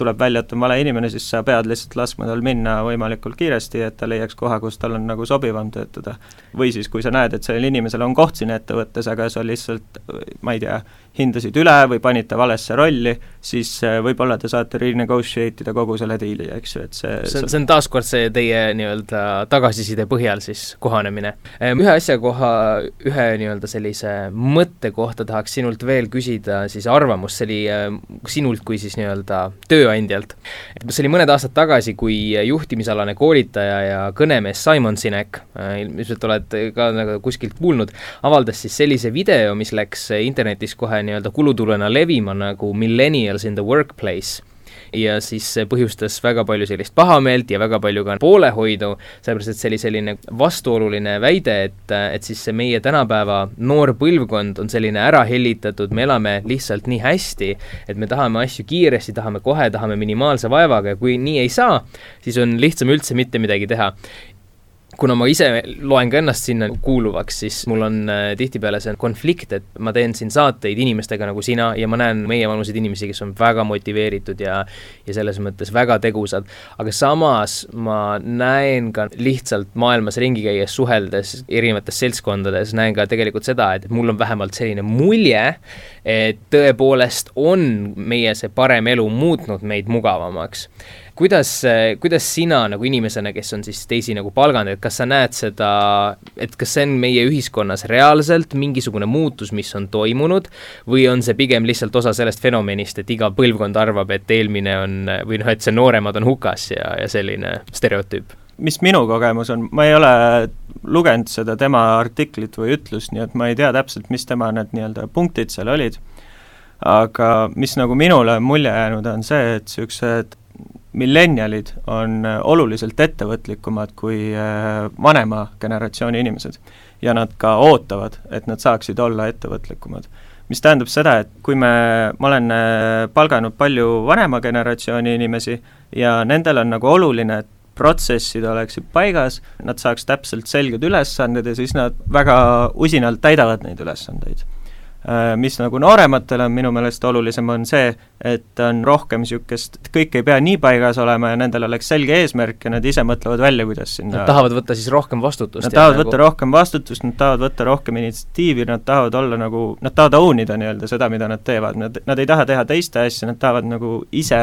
tuleb välja, et on vale inimene, siis sa pead lihtsalt laskma tal minna võimalikult kiiresti, et ta leiaks koha, kus tal on nagu sobivam töötada. või siis, kui sa näed, et sellel inimesel on koht siin ettevõttes, aga sa lihtsalt, ma ei tea, hindasid üle või panid ta valesse rolli, siis äh, võib-olla te saate renegotiate ida kogu selle diili, eks ju, et see see on, see on taaskord see teie nii-öelda tagasiside põhjal siis kohanemine. Ehm, ühe asja koha, ühe nii-öelda sellise mõtte kohta tahaks sinult veel küsida siis arvamust, see oli ehm, sinult kui siis nii-öelda tööandjalt. see oli mõned aastad tagasi, kui juhtimisalane koolitaja ja kõnemees Simon Sinek, äh, ilmselt oled ka nagu kuskilt kuulnud, avaldas siis sellise video, mis läks internetis kohe nii-öelda kulutulena levima nagu millennials in the workplace. ja siis see põhjustas väga palju sellist pahameelt ja väga palju ka poolehoidu, sellepärast et see oli selline vastuoluline väide, et, et siis see meie tänapäeva noor põlvkond on selline ära hellitatud, me elame lihtsalt nii hästi, et me tahame asju kiiresti, tahame kohe, tahame minimaalse vaevaga ja kui nii ei saa, siis on lihtsam üldse mitte midagi teha kuna ma ise loen ka ennast sinna kuuluvaks, siis mul on äh, tihtipeale see konflikt, et ma teen siin saateid inimestega nagu sina ja ma näen meievanuseid inimesi, kes on väga motiveeritud ja ja selles mõttes väga tegusad, aga samas ma näen ka lihtsalt maailmas ringi käies, suheldes erinevates seltskondades, näen ka tegelikult seda, et mul on vähemalt selline mulje, et tõepoolest on meie see parem elu muutnud meid mugavamaks kuidas, kuidas sina nagu inimesena, kes on siis teisi nagu palganud, et kas sa näed seda, et kas see on meie ühiskonnas reaalselt mingisugune muutus, mis on toimunud, või on see pigem lihtsalt osa sellest fenomenist, et iga põlvkond arvab, et eelmine on, või noh, et see nooremad on hukas ja, ja selline stereotüüp? mis minu kogemus on, ma ei ole lugenud seda tema artiklit või ütlust, nii et ma ei tea täpselt, mis tema need nii-öelda punktid seal olid, aga mis nagu minule mulje jäänud, on see, et niisugused millenialid on äh, oluliselt ettevõtlikumad kui äh, vanema generatsiooni inimesed. ja nad ka ootavad, et nad saaksid olla ettevõtlikumad. mis tähendab seda, et kui me, ma olen äh, palganud palju vanema generatsiooni inimesi ja nendel on nagu oluline, et protsessid oleksid paigas, nad saaks täpselt selged ülesanded ja siis nad väga usinalt täidavad neid ülesandeid mis nagu noorematele on minu meelest olulisem, on see, et on rohkem niisugust, et kõik ei pea nii paigas olema ja nendel oleks selge eesmärk ja nad ise mõtlevad välja, kuidas sinna Nad tahavad võtta siis rohkem vastutust? Nad tahavad nagu... võtta rohkem vastutust, nad tahavad võtta rohkem initsiatiivi, nad tahavad olla nagu, nad tahavad own ida nii-öelda seda, mida nad teevad, nad, nad ei taha teha teiste asju, nad tahavad nagu ise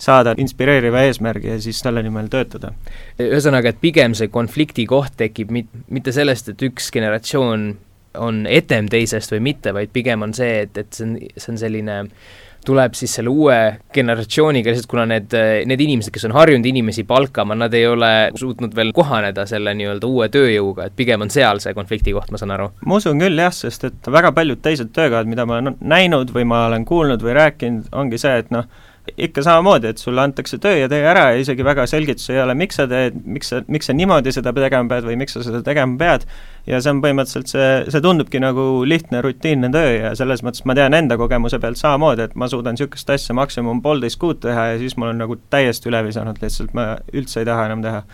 saada inspireeriva eesmärgi ja siis selle nimel töötada. ühesõnaga, et pigem see konflikti koht tekib mit-, mitte sellest, et üks generatsioon on etem teisest või mitte, vaid pigem on see, et, et see on, see on selline tuleb siis selle uue generatsiooniga lihtsalt, kuna need, need inimesed, kes on harjunud inimesi palkama, nad ei ole suutnud veel kohaneda selle nii-öelda uue tööjõuga, et pigem on seal see konflikti koht, ma saan aru? ma usun küll jah, sest et väga paljud teised töökohad, mida ma olen näinud või ma olen kuulnud või rääkinud, ongi see, et noh, ikka samamoodi, et sulle antakse töö ja tee ära ja isegi väga selgitusi ei ole, miks sa teed, miks sa, miks sa niimoodi seda tegema pead või miks sa seda tegema pead, ja see on põhimõtteliselt see, see tundubki nagu lihtne rutiinne töö ja selles mõttes ma tean enda kogemuse pealt samamoodi, et ma suudan niisugust asja maksimum poolteist kuud teha ja siis mul on nagu täiesti üle visanud lihtsalt, ma üldse ei taha enam teha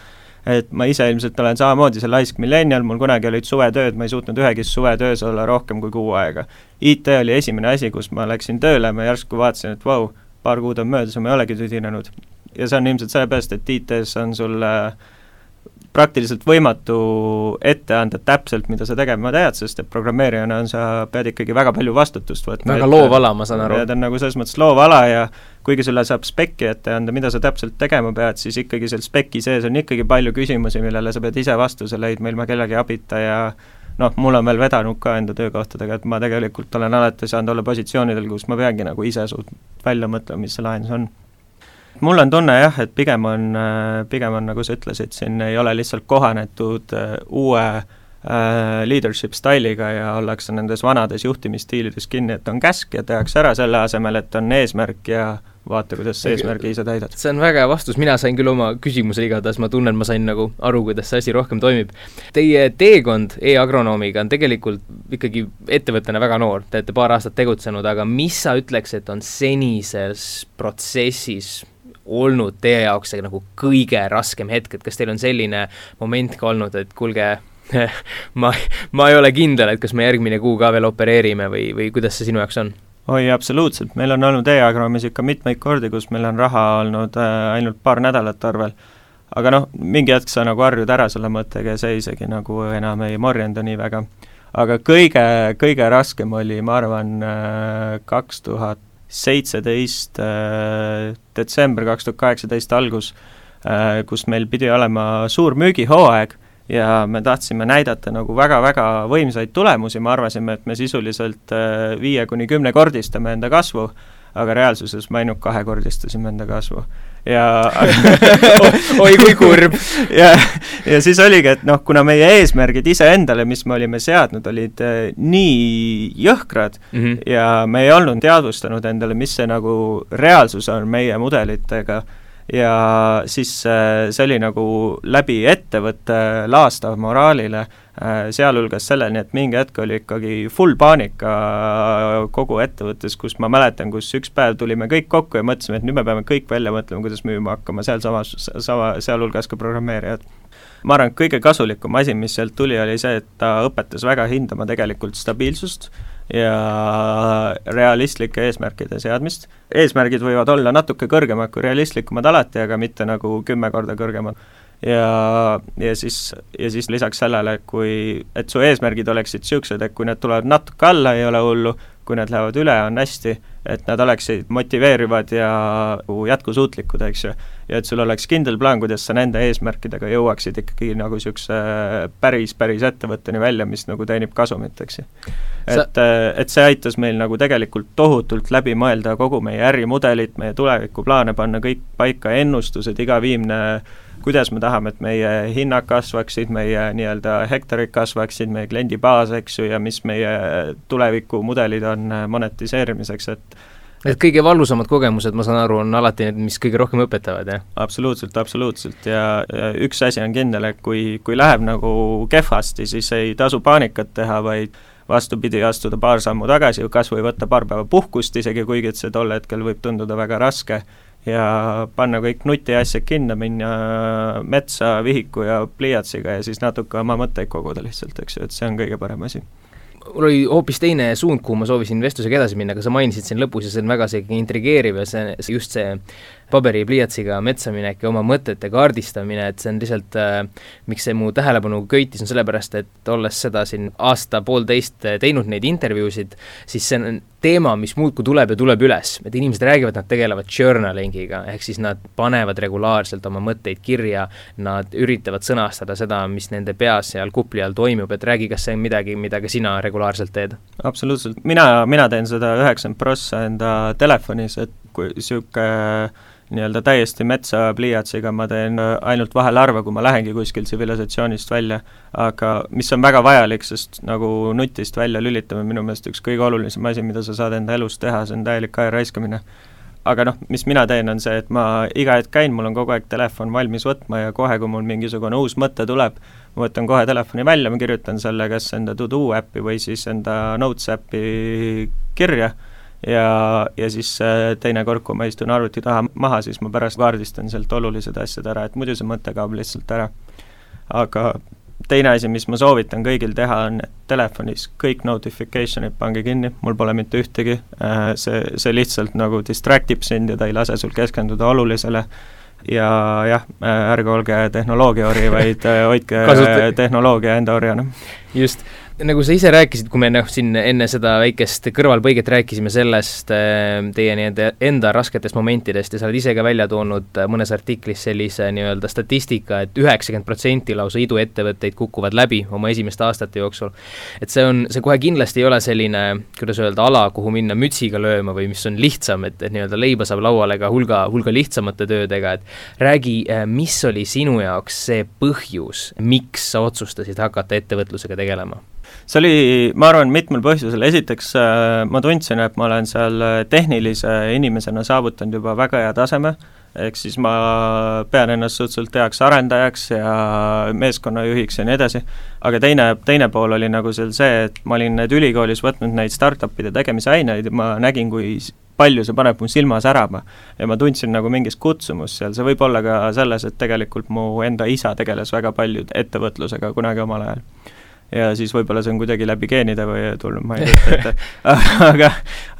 et ma ise ilmselt olen samamoodi see laisk millennial, mul kunagi olid suvetööd, ma ei suutnud ühegi suvetöös olla rohkem kui kuu aega. IT oli esimene asi, kus ma läksin tööle, ma järsku vaatasin, et vau wow,, paar kuud on möödas ja ma ei olegi tüdinenud. ja see on ilmselt sellepärast, et IT-s on sul praktiliselt võimatu ette anda täpselt, mida sa tegema pead, sest et programmeerijana on, sa pead ikkagi väga palju vastutust võtma. väga loov ala, ma saan aru. ta on nagu selles mõttes loov ala ja kuigi sulle saab spekki ette anda, mida sa täpselt tegema pead, siis ikkagi seal speki sees on ikkagi palju küsimusi, millele sa pead ise vastuse leidma ilma kellegi abita ja noh, mul on veel vedanud ka enda töökohtadega, et ma tegelikult olen alati saanud olla positsioonidel, kus ma peangi nagu ise suutnud välja mõtlema, mis see lahendus on. mul on tunne jah, et pigem on, pigem on, nagu sa ütlesid, siin ei ole lihtsalt kohanetud äh, uue äh, leadership style'iga ja ollakse nendes vanades juhtimisstiilides kinni, et on käsk ja tehakse ära, selle asemel, et on eesmärk ja vaata, kuidas sa eesmärgi ise täidad. see on väga hea vastus, mina sain küll oma küsimuse igatahes, ma tunnen, ma sain nagu aru, kuidas see asi rohkem toimib. Teie teekond e-agronoomiga on tegelikult ikkagi ettevõttena väga noor, te olete paar aastat tegutsenud, aga mis sa ütleks, et on senises protsessis olnud teie jaoks see nagu kõige raskem hetk, et kas teil on selline moment ka olnud, et kuulge, ma, ma ei ole kindel, et kas me järgmine kuu ka veel opereerime või, või kuidas see sinu jaoks on? Oi, absoluutselt, meil on olnud e-agroomis ikka mitmeid kordi, kus meil on raha olnud äh, ainult paar nädalat arvel. aga noh, mingi hetk sa nagu harjud ära selle mõttega ja see isegi nagu enam ei morjenda nii väga. aga kõige, kõige raskem oli, ma arvan, äh, kaks tuhat seitseteist äh, detsember, kaks tuhat kaheksateist algus, kus meil pidi olema suur müügihooaeg ja me tahtsime näidata nagu väga-väga võimsaid tulemusi, me arvasime, et me sisuliselt äh, viie kuni kümnekordistame enda kasvu, aga reaalsuses me ainult kahekordistasime enda kasvu. ja oi kui kurb! ja, ja siis oligi, et noh, kuna meie eesmärgid iseendale, mis me olime seadnud, olid äh, nii jõhkrad mm -hmm. ja me ei olnud teadvustanud endale, mis see nagu reaalsus on meie mudelitega ja siis äh, see oli nagu läbi ettevõtte laastav moraalile, äh, sealhulgas selleni, et mingi hetk oli ikkagi full paanika kogu ettevõttes, kus ma mäletan, kus üks päev tulime kõik kokku ja mõtlesime, et nüüd me peame kõik välja mõtlema, kuidas müüma hakkama, sealsamas, sama, sealhulgas ka programmeerijad. Ma arvan, et kõige kasulikum asi, mis sealt tuli, oli see, et ta õpetas väga hindama tegelikult stabiilsust ja realistlike eesmärkide seadmist. eesmärgid võivad olla natuke kõrgemad kui realistlikumad alati, aga mitte nagu kümme korda kõrgemad. ja, ja siis, ja siis lisaks sellele, kui, et su eesmärgid oleksid niisugused, et kui need tulevad natuke alla, ei ole hullu, kui need lähevad üle, on hästi, et nad oleksid motiveerivad ja jätkusuutlikud, eks ju. ja et sul oleks kindel plaan, kuidas sa nende eesmärkidega jõuaksid ikkagi nagu niisuguse päris, päris ettevõtteni välja, mis nagu teenib kasumit, eks ju. et, et see aitas meil nagu tegelikult tohutult läbi mõelda kogu meie ärimudelit, meie tulevikuplaane, panna kõik paika, ennustused, iga viimne kuidas me tahame, et meie hinnad kasvaksid, meie nii-öelda hektarid kasvaksid, meie kliendibaas, eks ju, ja mis meie tulevikumudelid on monetiseerimiseks, et Need kõige valusamad kogemused, ma saan aru, on alati need, mis kõige rohkem õpetavad, jah? absoluutselt, absoluutselt ja, ja üks asi on kindel, et kui, kui läheb nagu kehvasti, siis ei tasu paanikat teha, vaid vastupidi, astuda paar sammu tagasi, kas või võtta paar päeva puhkust, isegi kuigi et see tol hetkel võib tunduda väga raske, ja panna kõik nutiasjad kinno, minna metsa vihiku ja pliiatsiga ja siis natuke oma mõtteid koguda lihtsalt, eks ju, et see on kõige parem asi. Mul oli hoopis teine suund, kuhu ma soovisin vestlusega edasi minna, aga sa mainisid siin lõpus ja see on väga selline intrigeeriv ja see, just see paberi ja pliiatsiga metsa minek ja oma mõtete kaardistamine, et see on lihtsalt äh,, miks see mu tähelepanu köitis, on sellepärast, et olles seda siin aasta-poolteist teinud neid intervjuusid, siis see on teema, mis muudkui tuleb ja tuleb üles, et inimesed räägivad, nad tegelevad journalingiga, ehk siis nad panevad regulaarselt oma mõtteid kirja, nad üritavad sõnastada seda, mis nende peas seal kupli all toimub, et räägi, kas see on midagi, mida ka sina regulaarselt teed? absoluutselt, mina, mina teen seda üheksakümmend prossa enda telefonis, et kui niisugune nii-öelda täiesti metsa pliiatsiga ma teen äh, ainult vahel harva, kui ma lähengi kuskil tsivilisatsioonist välja, aga mis on väga vajalik, sest nagu nutist välja lülitamine minu meelest üks kõige olulisem asi, mida sa saad enda elus teha, see on täielik aja raiskamine. aga noh, mis mina teen, on see, et ma iga hetk käin, mul on kogu aeg telefon valmis võtma ja kohe, kui mul mingisugune uus mõte tuleb, ma võtan kohe telefoni välja, ma kirjutan selle kas enda to-do äppi või siis enda notes äppi kirja ja, ja siis äh, teinekord, kui ma istun arvuti taha maha, siis ma pärast kaardistan sealt olulised asjad ära, et muidu see mõte kaob lihtsalt ära. aga teine asi, mis ma soovitan kõigil teha, on, telefonis kõik notification'id pange kinni, mul pole mitte ühtegi, äh, see, see lihtsalt nagu distract ib sind ja ta ei lase sul keskenduda olulisele, ja jah, äh, ärge olge tehnoloogiaori, vaid hoidke tehnoloogia enda orjana. just nagu sa ise rääkisid, kui me noh, siin enne seda väikest kõrvalpõiget rääkisime sellest äh, teie nii-öelda enda rasketest momentidest ja sa oled ise ka välja toonud äh, mõnes artiklis sellise nii-öelda statistika et, et üheksakümmend protsenti lausa iduettevõtteid kukuvad läbi oma esimeste aastate jooksul. et see on, see kohe kindlasti ei ole selline, kuidas öelda, ala, kuhu minna mütsiga lööma või mis on lihtsam, et, et nii-öelda leiba saab lauale ka hulga, hulga lihtsamate töödega, et räägi, äh, mis oli sinu jaoks see põhjus, miks sa otsustasid hakata ettevõtlusega tegelema? See oli, ma arvan, mitmel põhjusel, esiteks äh, ma tundsin, et ma olen seal äh, tehnilise inimesena saavutanud juba väga hea taseme, ehk siis ma pean ennast suhteliselt heaks arendajaks ja meeskonnajuhiks ja nii edasi, aga teine, teine pool oli nagu seal see, et ma olin need ülikoolis võtnud neid startup'ide tegemise aineid ja ma nägin, kui palju see paneb mu silma särama. ja ma tundsin nagu mingit kutsumust seal, see võib olla ka selles, et tegelikult mu enda isa tegeles väga palju ettevõtlusega kunagi omal ajal ja siis võib-olla see on kuidagi läbi geenide või tulnud, ma ei kujuta ette. aga,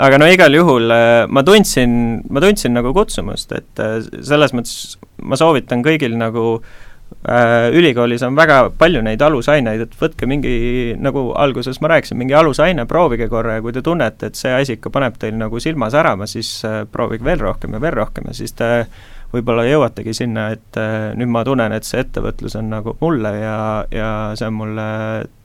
aga no igal juhul äh, ma tundsin, ma tundsin nagu kutsumust, et äh, selles mõttes ma soovitan kõigil nagu äh, ülikoolis on väga palju neid alusaineid, et võtke mingi, nagu alguses ma rääkisin, mingi alusaine, proovige korra ja kui te tunnete, et see asi ikka paneb teil nagu silma särama, siis äh, proovige veel rohkem ja veel rohkem ja siis te võib-olla jõuategi sinna, et äh, nüüd ma tunnen, et see ettevõtlus on nagu mulle ja, ja see on mulle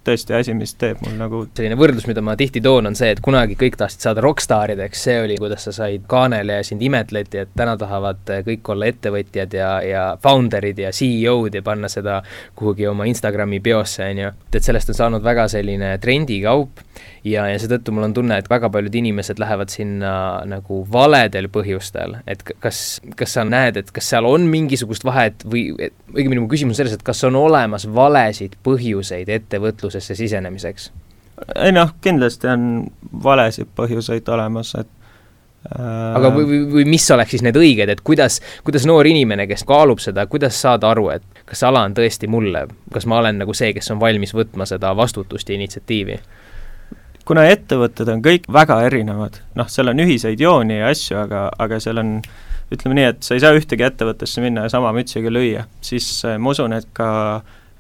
tõesti asi, mis teeb mul nagu selline võrdlus, mida ma tihti toon, on see, et kunagi kõik tahtsid saada rokkstaarideks, see oli, kuidas sa said kaanele ja sind imetleti, et täna tahavad kõik olla ettevõtjad ja, ja founder'id ja CEO-d ja panna seda kuhugi oma Instagrami biosse, on ju. et sellest on saanud väga selline trendikaup ja, ja seetõttu mul on tunne, et väga paljud inimesed lähevad sinna nagu valedel põhjustel, et kas, kas sa näed, et kas seal on mingisugust vahet või õigemini mu küsimus on selles, et kas on olemas valesid põhjuseid ettevõtlusesse sisenemiseks? ei noh, kindlasti on valesid põhjuseid olemas, et äh... aga või, või, või mis oleks siis need õiged, et kuidas, kuidas noor inimene, kes kaalub seda, kuidas saada aru, et kas see ala on tõesti mulle, kas ma olen nagu see, kes on valmis võtma seda vastutust ja initsiatiivi? kuna ettevõtted on kõik väga erinevad, noh, seal on ühiseid jooni ja asju, aga, aga seal on ütleme nii, et sa ei saa ühtegi ettevõttesse minna ja sama mütsiga lüüa, siis äh, ma usun, et ka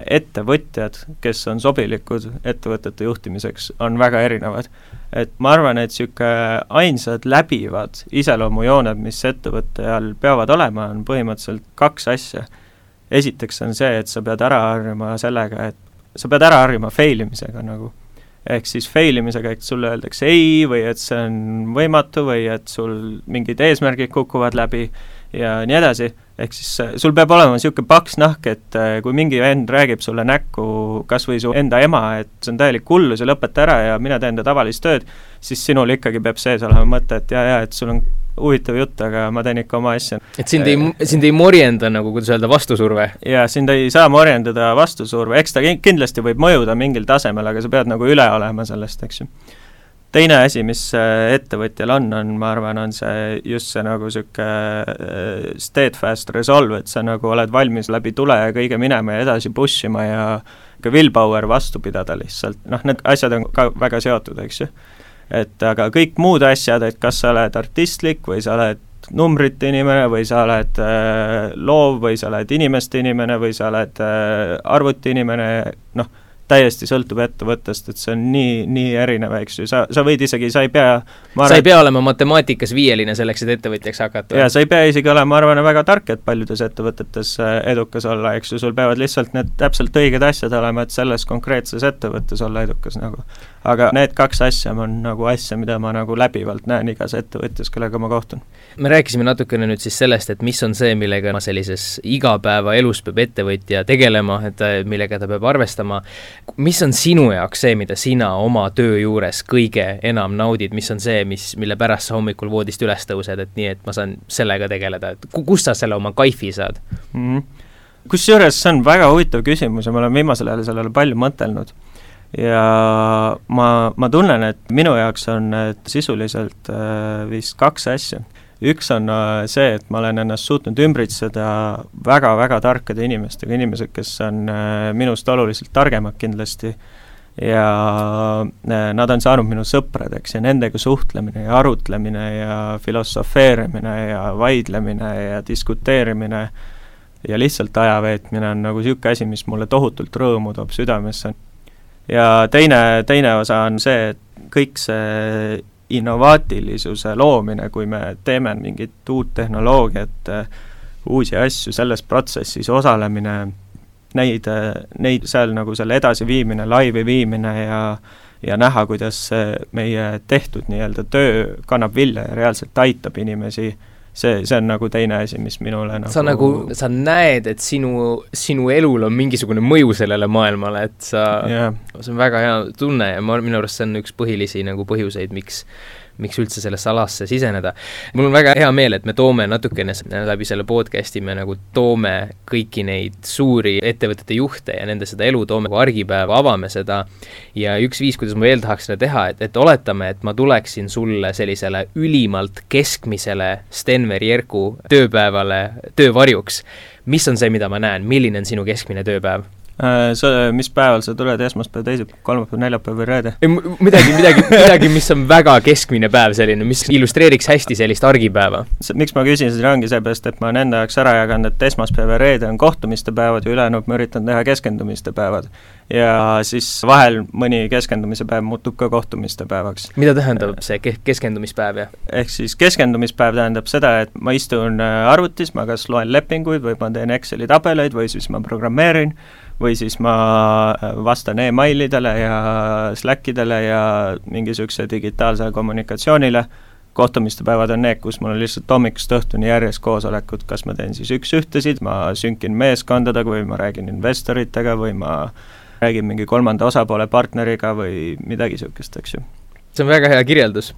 ettevõtjad, kes on sobilikud ettevõtete juhtimiseks, on väga erinevad. et ma arvan, et niisugune ainsad läbivad iseloomujooned, mis ettevõtte all peavad olema, on põhimõtteliselt kaks asja. esiteks on see, et sa pead ära harjuma sellega, et sa pead ära harjuma fail imisega nagu ehk siis fail imisega, et sulle öeldakse ei või et see on võimatu või et sul mingid eesmärgid kukuvad läbi ja nii edasi, ehk siis äh, sul peab olema niisugune paks nahk, et äh, kui mingi vend räägib sulle näkku, kas või su enda ema, et see on täielik hullus ja lõpeta ära ja mine tee enda tavalist tööd, siis sinul ikkagi peab sees olema mõte, et jaa, jaa, et sul on huvitav jutt, aga ma teen ikka oma asja. et sind ei, äh, sind ei morjenda nagu, kuidas öelda, vastusurve? jaa, sind ei saa morjendada vastusurve, eks ta kindlasti võib mõjuda mingil tasemel, aga sa pead nagu üle olema sellest, eks ju. Teine asi, mis äh, ettevõtjal on, on, ma arvan, on see just see nagu niisugune äh, steadfast resolve, et sa nagu oled valmis läbi tule ja kõige minema ja edasi push ima ja ka willpower vastu pidada lihtsalt, noh, need asjad on ka väga seotud, eks ju. Et aga kõik muud asjad, et kas sa oled artistlik või sa oled numbrite inimene või sa oled äh, loov või sa oled inimeste inimene või sa oled äh, arvuti inimene, noh, täiesti sõltub ettevõttest, et see on nii, nii erinev, eks ju, sa, sa võid isegi, sa ei pea arvan, sa ei pea olema matemaatikas viieline selleks, et ettevõtjaks hakata? jaa, sa ei pea isegi olema, ma arvan, väga tark, et paljudes ettevõtetes äh, edukas olla, eks ju, sul peavad lihtsalt need täpselt õiged asjad olema, et selles konkreetses ettevõttes olla edukas nagu. Aga need kaks asja on nagu asja, mida ma nagu läbivalt näen igas ettevõtjas, kellega ma kohtun. me rääkisime natukene nüüd siis sellest, et mis on see, millega sellises igapäevaelus peab ettevõtja tegelema, et millega ta peab arvestama, mis on sinu jaoks see, mida sina oma töö juures kõige enam naudid, mis on see, mis, mille pärast sa hommikul voodist üles tõused, et nii, et ma saan sellega tegeleda, et kust sa selle oma kaifi saad mm -hmm.? kusjuures see on väga huvitav küsimus ja ma olen viimasel ajal sellele palju mõtelnud. Ja ma, ma tunnen, et minu jaoks on need sisuliselt äh, vist kaks asja üks on äh, see, et ma olen ennast suutnud ümbritseda väga-väga tarkade inimestega, inimesed, kes on äh, minust oluliselt targemad kindlasti, ja nad on saanud minu sõpradeks ja nendega suhtlemine ja arutlemine ja filosofeerimine ja vaidlemine ja diskuteerimine ja lihtsalt aja veetmine on nagu niisugune asi, mis mulle tohutult rõõmu toob südamesse. Ja teine, teine osa on see, et kõik see innovaatilisuse loomine, kui me teeme mingit uut tehnoloogiat, uusi asju, selles protsessis osalemine, neid, neid seal nagu selle edasiviimine, laivi viimine ja ja näha, kuidas meie tehtud nii-öelda töö kannab vilja ja reaalselt aitab inimesi see, see on nagu teine asi, mis minule nagu sa nagu, sa näed, et sinu, sinu elul on mingisugune mõju sellele maailmale, et sa yeah., see on väga hea tunne ja ma, minu arust see on üks põhilisi nagu põhjuseid, miks miks üldse sellesse alasse siseneda. mul on väga hea meel, et me toome natukene läbi selle podcast'i, me nagu toome kõiki neid suuri ettevõtete juhte ja nende seda elu toome nagu argipäeva, avame seda ja üks viis, kuidas ma veel tahaks seda teha, et, et oletame, et ma tuleksin sulle sellisele ülimalt keskmisele Stenveri Jerku tööpäevale töövarjuks, mis on see, mida ma näen, milline on sinu keskmine tööpäev? Äh, sa, mis päeval sa tuled, esmaspäev, teisipäev, kolmapäev, neljapäev või reede? midagi, midagi, midagi, mis on väga keskmine päev selline, mis illustreeriks hästi sellist argipäeva. miks ma küsin seda, ongi seepärast, et ma olen enda jaoks ära jaganud, et esmaspäev ja reede on kohtumiste päevad ja ülejäänud ma üritan teha keskendumiste päevad. ja siis vahel mõni keskendumise päev muutub ka kohtumiste päevaks. mida tähendab see ke-, keskendumispäev, jah? ehk siis keskendumispäev tähendab seda, et ma istun äh, arvutis, ma kas loen lepinguid või ma teen Exceli tabeleid või siis ma programmeerin või siis ma äh, vastan emailidele ja Slackidele ja mingi niisuguse digitaalsele kommunikatsioonile, kohtumiste päevad on need, kus mul on lihtsalt hommikust õhtuni järjest koosolekud, kas ma teen siis üks-ühtesid, ma sünkin meeskondadega või ma räägin investoritega või ma räägin mingi kolmanda osapoole partneriga või midagi niisugust, eks ju. see on väga hea kirjeldus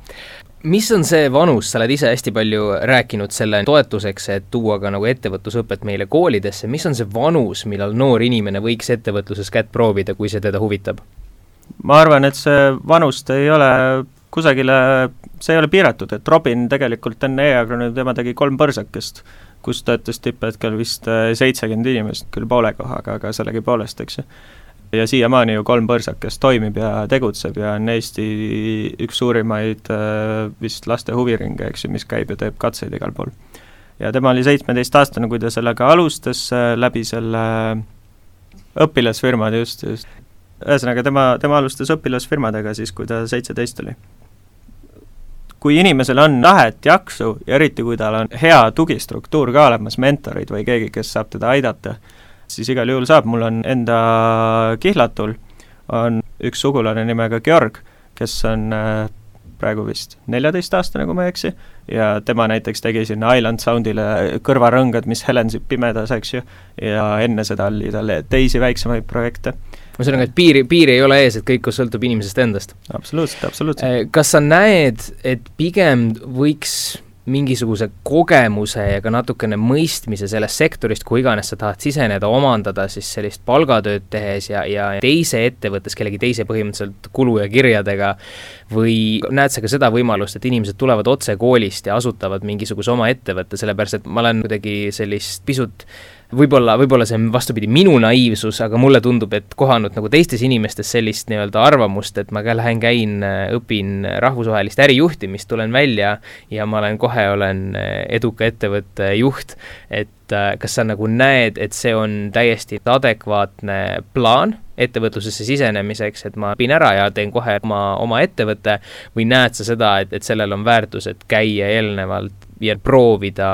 mis on see vanus, sa oled ise hästi palju rääkinud selle toetuseks, et tuua ka nagu ettevõtlusõpet meile koolidesse, mis on see vanus, millal noor inimene võiks ettevõtluses kätt proovida, kui see teda huvitab? ma arvan, et see vanust ei ole kusagile, see ei ole piiratud, et Robin tegelikult enne e-agroni tema tegi kolm põrsakest, kus töötas tipphetkel vist äh, seitsekümmend inimest, küll poole kohaga, aga sellegipoolest, eks ju ja siiamaani ju kolm põrsakest toimib ja tegutseb ja on Eesti üks suurimaid äh, vist laste huviringe, eks ju, mis käib ja teeb katseid igal pool. ja tema oli seitsmeteistaastane, kui ta sellega alustas, äh, läbi selle õpilasfirmade just, just. ühesõnaga, tema, tema alustas õpilasfirmadega siis, kui ta seitseteist oli. kui inimesel on tahet, jaksu ja eriti, kui tal on hea tugistruktuur ka olemas, mentorid või keegi, kes saab teda aidata, siis igal juhul saab, mul on enda kihlatul on üks sugulane nimega Georg, kes on äh, praegu vist neljateistaastane, kui ma ei eksi, ja tema näiteks tegi sinna Island Soundile kõrvarõngad, mis helensid pimedas, eks ju, ja enne seda oli tal teisi väiksemaid projekte. ühesõnaga, et piiri, piiri ei ole ees, et kõik sõltub inimesest endast? absoluutselt, absoluutselt. Kas sa näed, et pigem võiks mingisuguse kogemuse ja ka natukene mõistmise sellest sektorist, kuhu iganes sa tahad siseneda, omandada siis sellist palgatööd tehes ja, ja teise ettevõttes kellegi teise põhimõtteliselt kulu ja kirjadega, või näed sa ka seda võimalust, et inimesed tulevad otse koolist ja asutavad mingisuguse oma ettevõtte, sellepärast et ma olen kuidagi sellist pisut võib-olla, võib-olla see on vastupidi, minu naiivsus, aga mulle tundub, et kohanud nagu teistes inimestes sellist nii-öelda arvamust, et ma ka lähen, käin, õpin rahvusvahelist ärijuhtimist, tulen välja ja ma olen, kohe olen eduka ettevõtte juht, et äh, kas sa nagu näed, et see on täiesti adekvaatne plaan ettevõtlusesse sisenemiseks, et ma õpin ära ja teen kohe oma, oma ettevõtte, või näed sa seda, et, et sellel on väärtus, et käia eelnevalt ja proovida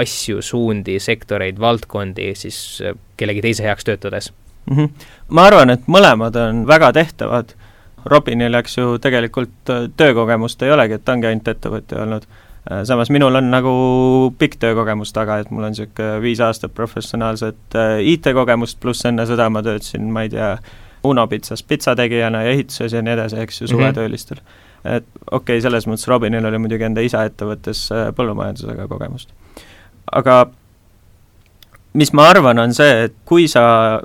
asju, suundi, sektoreid, valdkondi siis äh, kellegi teise heaks töötades mm? -hmm. ma arvan, et mõlemad on väga tehtavad, Robinil, eks ju, tegelikult äh, töökogemust ei olegi, et ta ongi ainult ettevõtja olnud. Äh, samas minul on nagu pikk töökogemus taga, et mul on niisugune viis aastat professionaalset IT-kogemust, pluss enne seda ma töötasin, ma ei tea, Uno pitsas pitsategijana ja ehituses ja nii edasi, eks ju, suvetöölistel mm. -hmm. et okei okay,, selles mõttes Robinil oli muidugi enda isa ettevõttes põllumajandusega kogemust aga mis ma arvan, on see, et kui sa,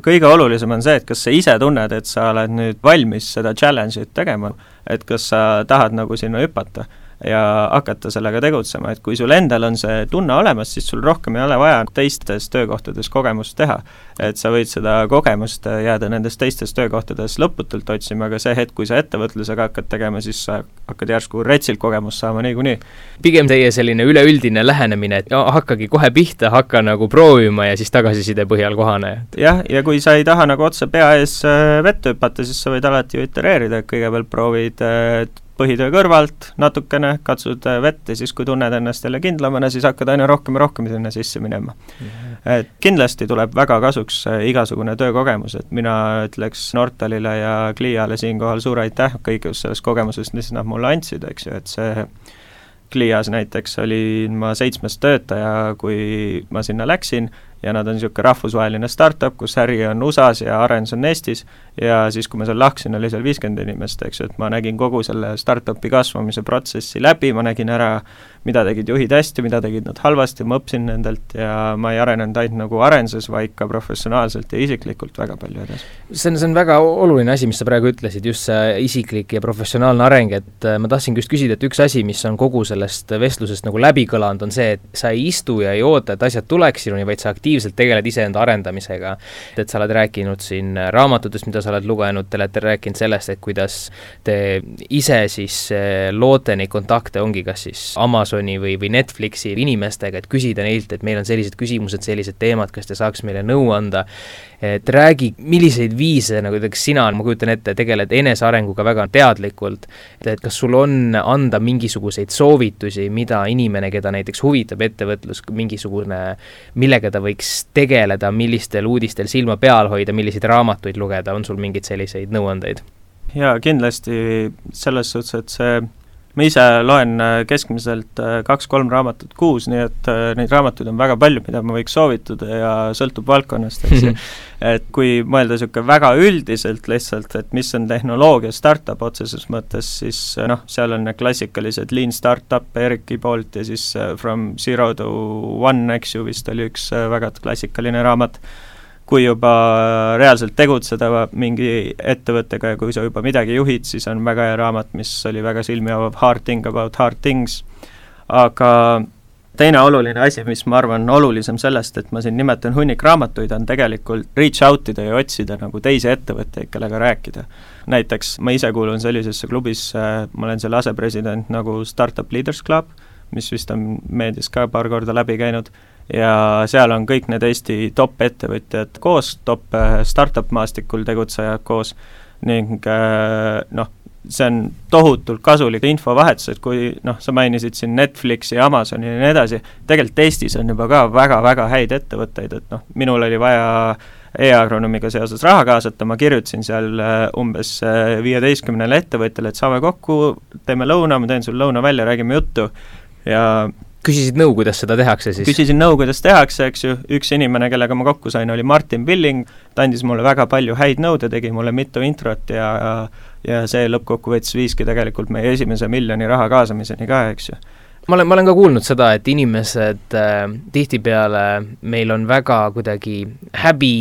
kõige olulisem on see, et kas sa ise tunned, et sa oled nüüd valmis seda challenge'it tegema, et kas sa tahad nagu sinna hüpata ja hakata sellega tegutsema, et kui sul endal on see tunne olemas, siis sul rohkem ei ole vaja teistes töökohtades kogemust teha. et sa võid seda kogemust jääda nendes teistes töökohtades lõputult otsima, aga see hetk, kui sa ettevõtlusega hakkad tegema, siis sa hakkad järsku retsilt kogemust saama niikuinii. pigem teie selline üleüldine lähenemine, et hakkagi kohe pihta, hakka nagu proovima ja siis tagasiside põhjal kohane. jah, ja kui sa ei taha nagu otse pea ees äh, vette hüpata, siis sa võid alati ju itereerida, et kõigepealt proovid äh, põhitöö kõrvalt natukene, katsud vett ja siis, kui tunned ennast jälle kindlamana, siis hakkad aina rohkem ja rohkem sinna sisse minema. -hmm. et kindlasti tuleb väga kasuks igasugune töökogemus, et mina ütleks Nortalile ja Cliale siinkohal suur aitäh kõigest sellest kogemusest, mis nad mulle andsid, eks ju, et see Clias näiteks olin ma seitsmes töötaja, kui ma sinna läksin ja nad on niisugune rahvusvaheline startup, kus äri on USA-s ja arendus on Eestis ja siis, kui ma seal lahkusin, oli seal viiskümmend inimest, eks ju, et ma nägin kogu selle startup'i kasvamise protsessi läbi, ma nägin ära, mida tegid juhid hästi, mida tegid nad halvasti, ma õppisin nendelt ja ma ei arenenud ainult nagu arenduses, vaid ka professionaalselt ja isiklikult väga palju edasi. see on, see on väga oluline asi, mis sa praegu ütlesid, just see isiklik ja professionaalne areng, et äh, ma tahtsingi just küsida, et üks asi, mis on kogu sellest vestlusest nagu läbi kõlanud, on see, et sa ei istu ja ei oota, et asjad tuleks sinuni, vaid sa aktiivselt tegeled iseenda arendamisega. et sa oled rääkinud siin raamatutest, mida sa oled lugenud, te olete rääkinud sellest, et kuidas te ise siis eh, loote neid kontakte, ongi kas siis Amazoni või, või Netflixi inimestega, et küsida neilt, et meil on sellised küsimused, sellised teemad, kas te saaks meile nõu anda. Et räägi, milliseid viise nagu näiteks sina, ma kujutan ette, tegeled enesearenguga väga teadlikult, et kas sul on anda mingisuguseid soovitusi, mida inimene, keda näiteks huvitab ettevõtlus, mingisugune, millega ta võiks tegeleda, millistel uudistel silma peal hoida, milliseid raamatuid lugeda, on sul mingeid selliseid nõuandeid? jaa, kindlasti selles suhtes, et see ma ise loen äh, keskmiselt äh, kaks-kolm raamatut kuus, nii et äh, neid raamatuid on väga palju, mida ma võiks soovitada ja sõltub valdkonnast, eks ju. et kui mõelda niisugune väga üldiselt lihtsalt, et mis on tehnoloogia startup otseses mõttes, siis noh, seal on need klassikalised Lean Startup Eriki poolt ja siis From Zero to One, eks ju, vist oli üks väga klassikaline raamat kui juba reaalselt tegutseda mingi ettevõttega ja kui sa juba midagi juhid, siis on väga hea raamat, mis oli väga silmi avav, Hard thing about hard things, aga teine oluline asi, mis ma arvan, olulisem sellest, et ma siin nimetan hunnik raamatuid, on tegelikult reach out ida ja otsida nagu teisi ettevõtteid, kellega rääkida. näiteks ma ise kuulun sellisesse klubisse, ma olen selle asepresident nagu Startup Leaders Club, mis vist on meedias ka paar korda läbi käinud, ja seal on kõik need Eesti top ettevõtjad koos, top äh, startup maastikul tegutsejad koos ning äh, noh, see on tohutult kasulik infovahetus, et kui noh, sa mainisid siin Netflixi, Amazoni ja nii edasi, tegelikult Eestis on juba ka väga-väga häid ettevõtteid, et noh, minul oli vaja e-agronoomiga seoses raha kaasata, ma kirjutasin seal äh, umbes viieteistkümnele ettevõtjale, et saame kokku, teeme lõuna, ma teen sulle lõuna välja, räägime juttu. Ja küsisid nõu, kuidas seda tehakse siis? küsisin nõu, kuidas tehakse, eks ju, üks inimene, kellega ma kokku sain, oli Martin Pilling, ta andis mulle väga palju häid nõu, ta tegi mulle mitu introt ja ja see lõppkokkuvõttes viiski tegelikult meie esimese miljoni raha kaasamiseni ka, eks ju. Ma olen, ma olen ka kuulnud seda, et inimesed äh, tihtipeale, meil on väga kuidagi häbi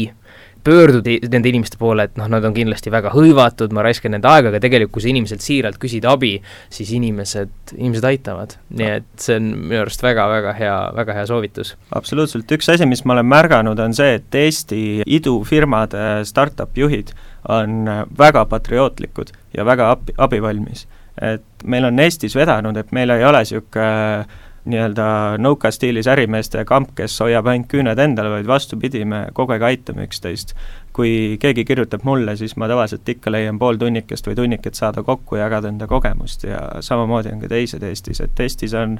pöörduda nende inimeste poole, et noh, nad on kindlasti väga hõivatud, ma raiskan nende aega, aga tegelikult kui sa inimeselt siiralt küsid abi, siis inimesed, inimesed aitavad. nii et see on minu arust väga-väga hea, väga hea soovitus. absoluutselt, üks asi, mis ma olen märganud, on see, et Eesti idufirmade startup juhid on väga patriootlikud ja väga abi, abivalmis. et meil on Eestis vedanud, et meil ei ole niisugune nii-öelda nõuka stiilis ärimeeste kamp, kes hoiab ainult küüned endale, vaid vastupidi, me kogu aeg aitame üksteist. kui keegi kirjutab mulle, siis ma tavaliselt ikka leian pool tunnikest või tunniket saada kokku ja jagada enda kogemust ja samamoodi on ka teised Eestis, et Eestis on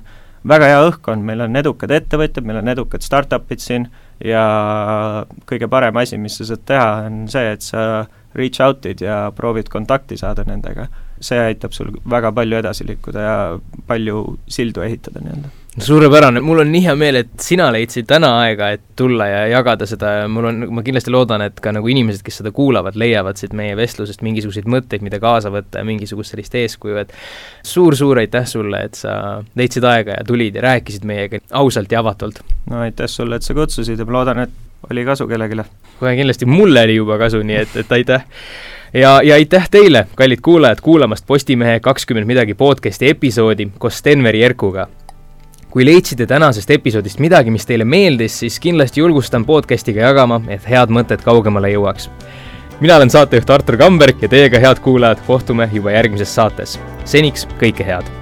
väga hea õhkkond, meil on edukad ettevõtjad, meil on edukad startup'id siin ja kõige parem asi, mis sa saad teha, on see, et sa reach out'id ja proovid kontakti saada nendega. See aitab sul väga palju edasi liikuda ja palju sildu ehitada nii-öelda. Suurepärane, mul on nii hea meel, et sina leidsid täna aega, et tulla ja jagada seda. Ja mul on, ma kindlasti loodan, et ka nagu inimesed, kes seda kuulavad, leiavad siit meie vestlusest mingisuguseid mõtteid, mida kaasa võtta ja mingisugust sellist eeskuju, et suur-suur aitäh sulle, et sa leidsid aega ja tulid ja rääkisid meiega ausalt ja avatult. no aitäh sulle, et sa kutsusid ja ma loodan, et oli kasu kellelegi. kohe kindlasti, mulle oli juba kasu, nii et, et aitäh ja, ja aitäh teile, kallid kuulajad, kuulamast Postimehe kakskümmend midagi podcasti episoodi koos Stenveri Jerkuga. kui leidsite tänasest episoodist midagi, mis teile meeldis, siis kindlasti julgustan podcastiga jagama, et head mõtted kaugemale jõuaks. mina olen saatejuht Artur Kamberg ja teiega, head kuulajad, kohtume juba järgmises saates. seniks kõike head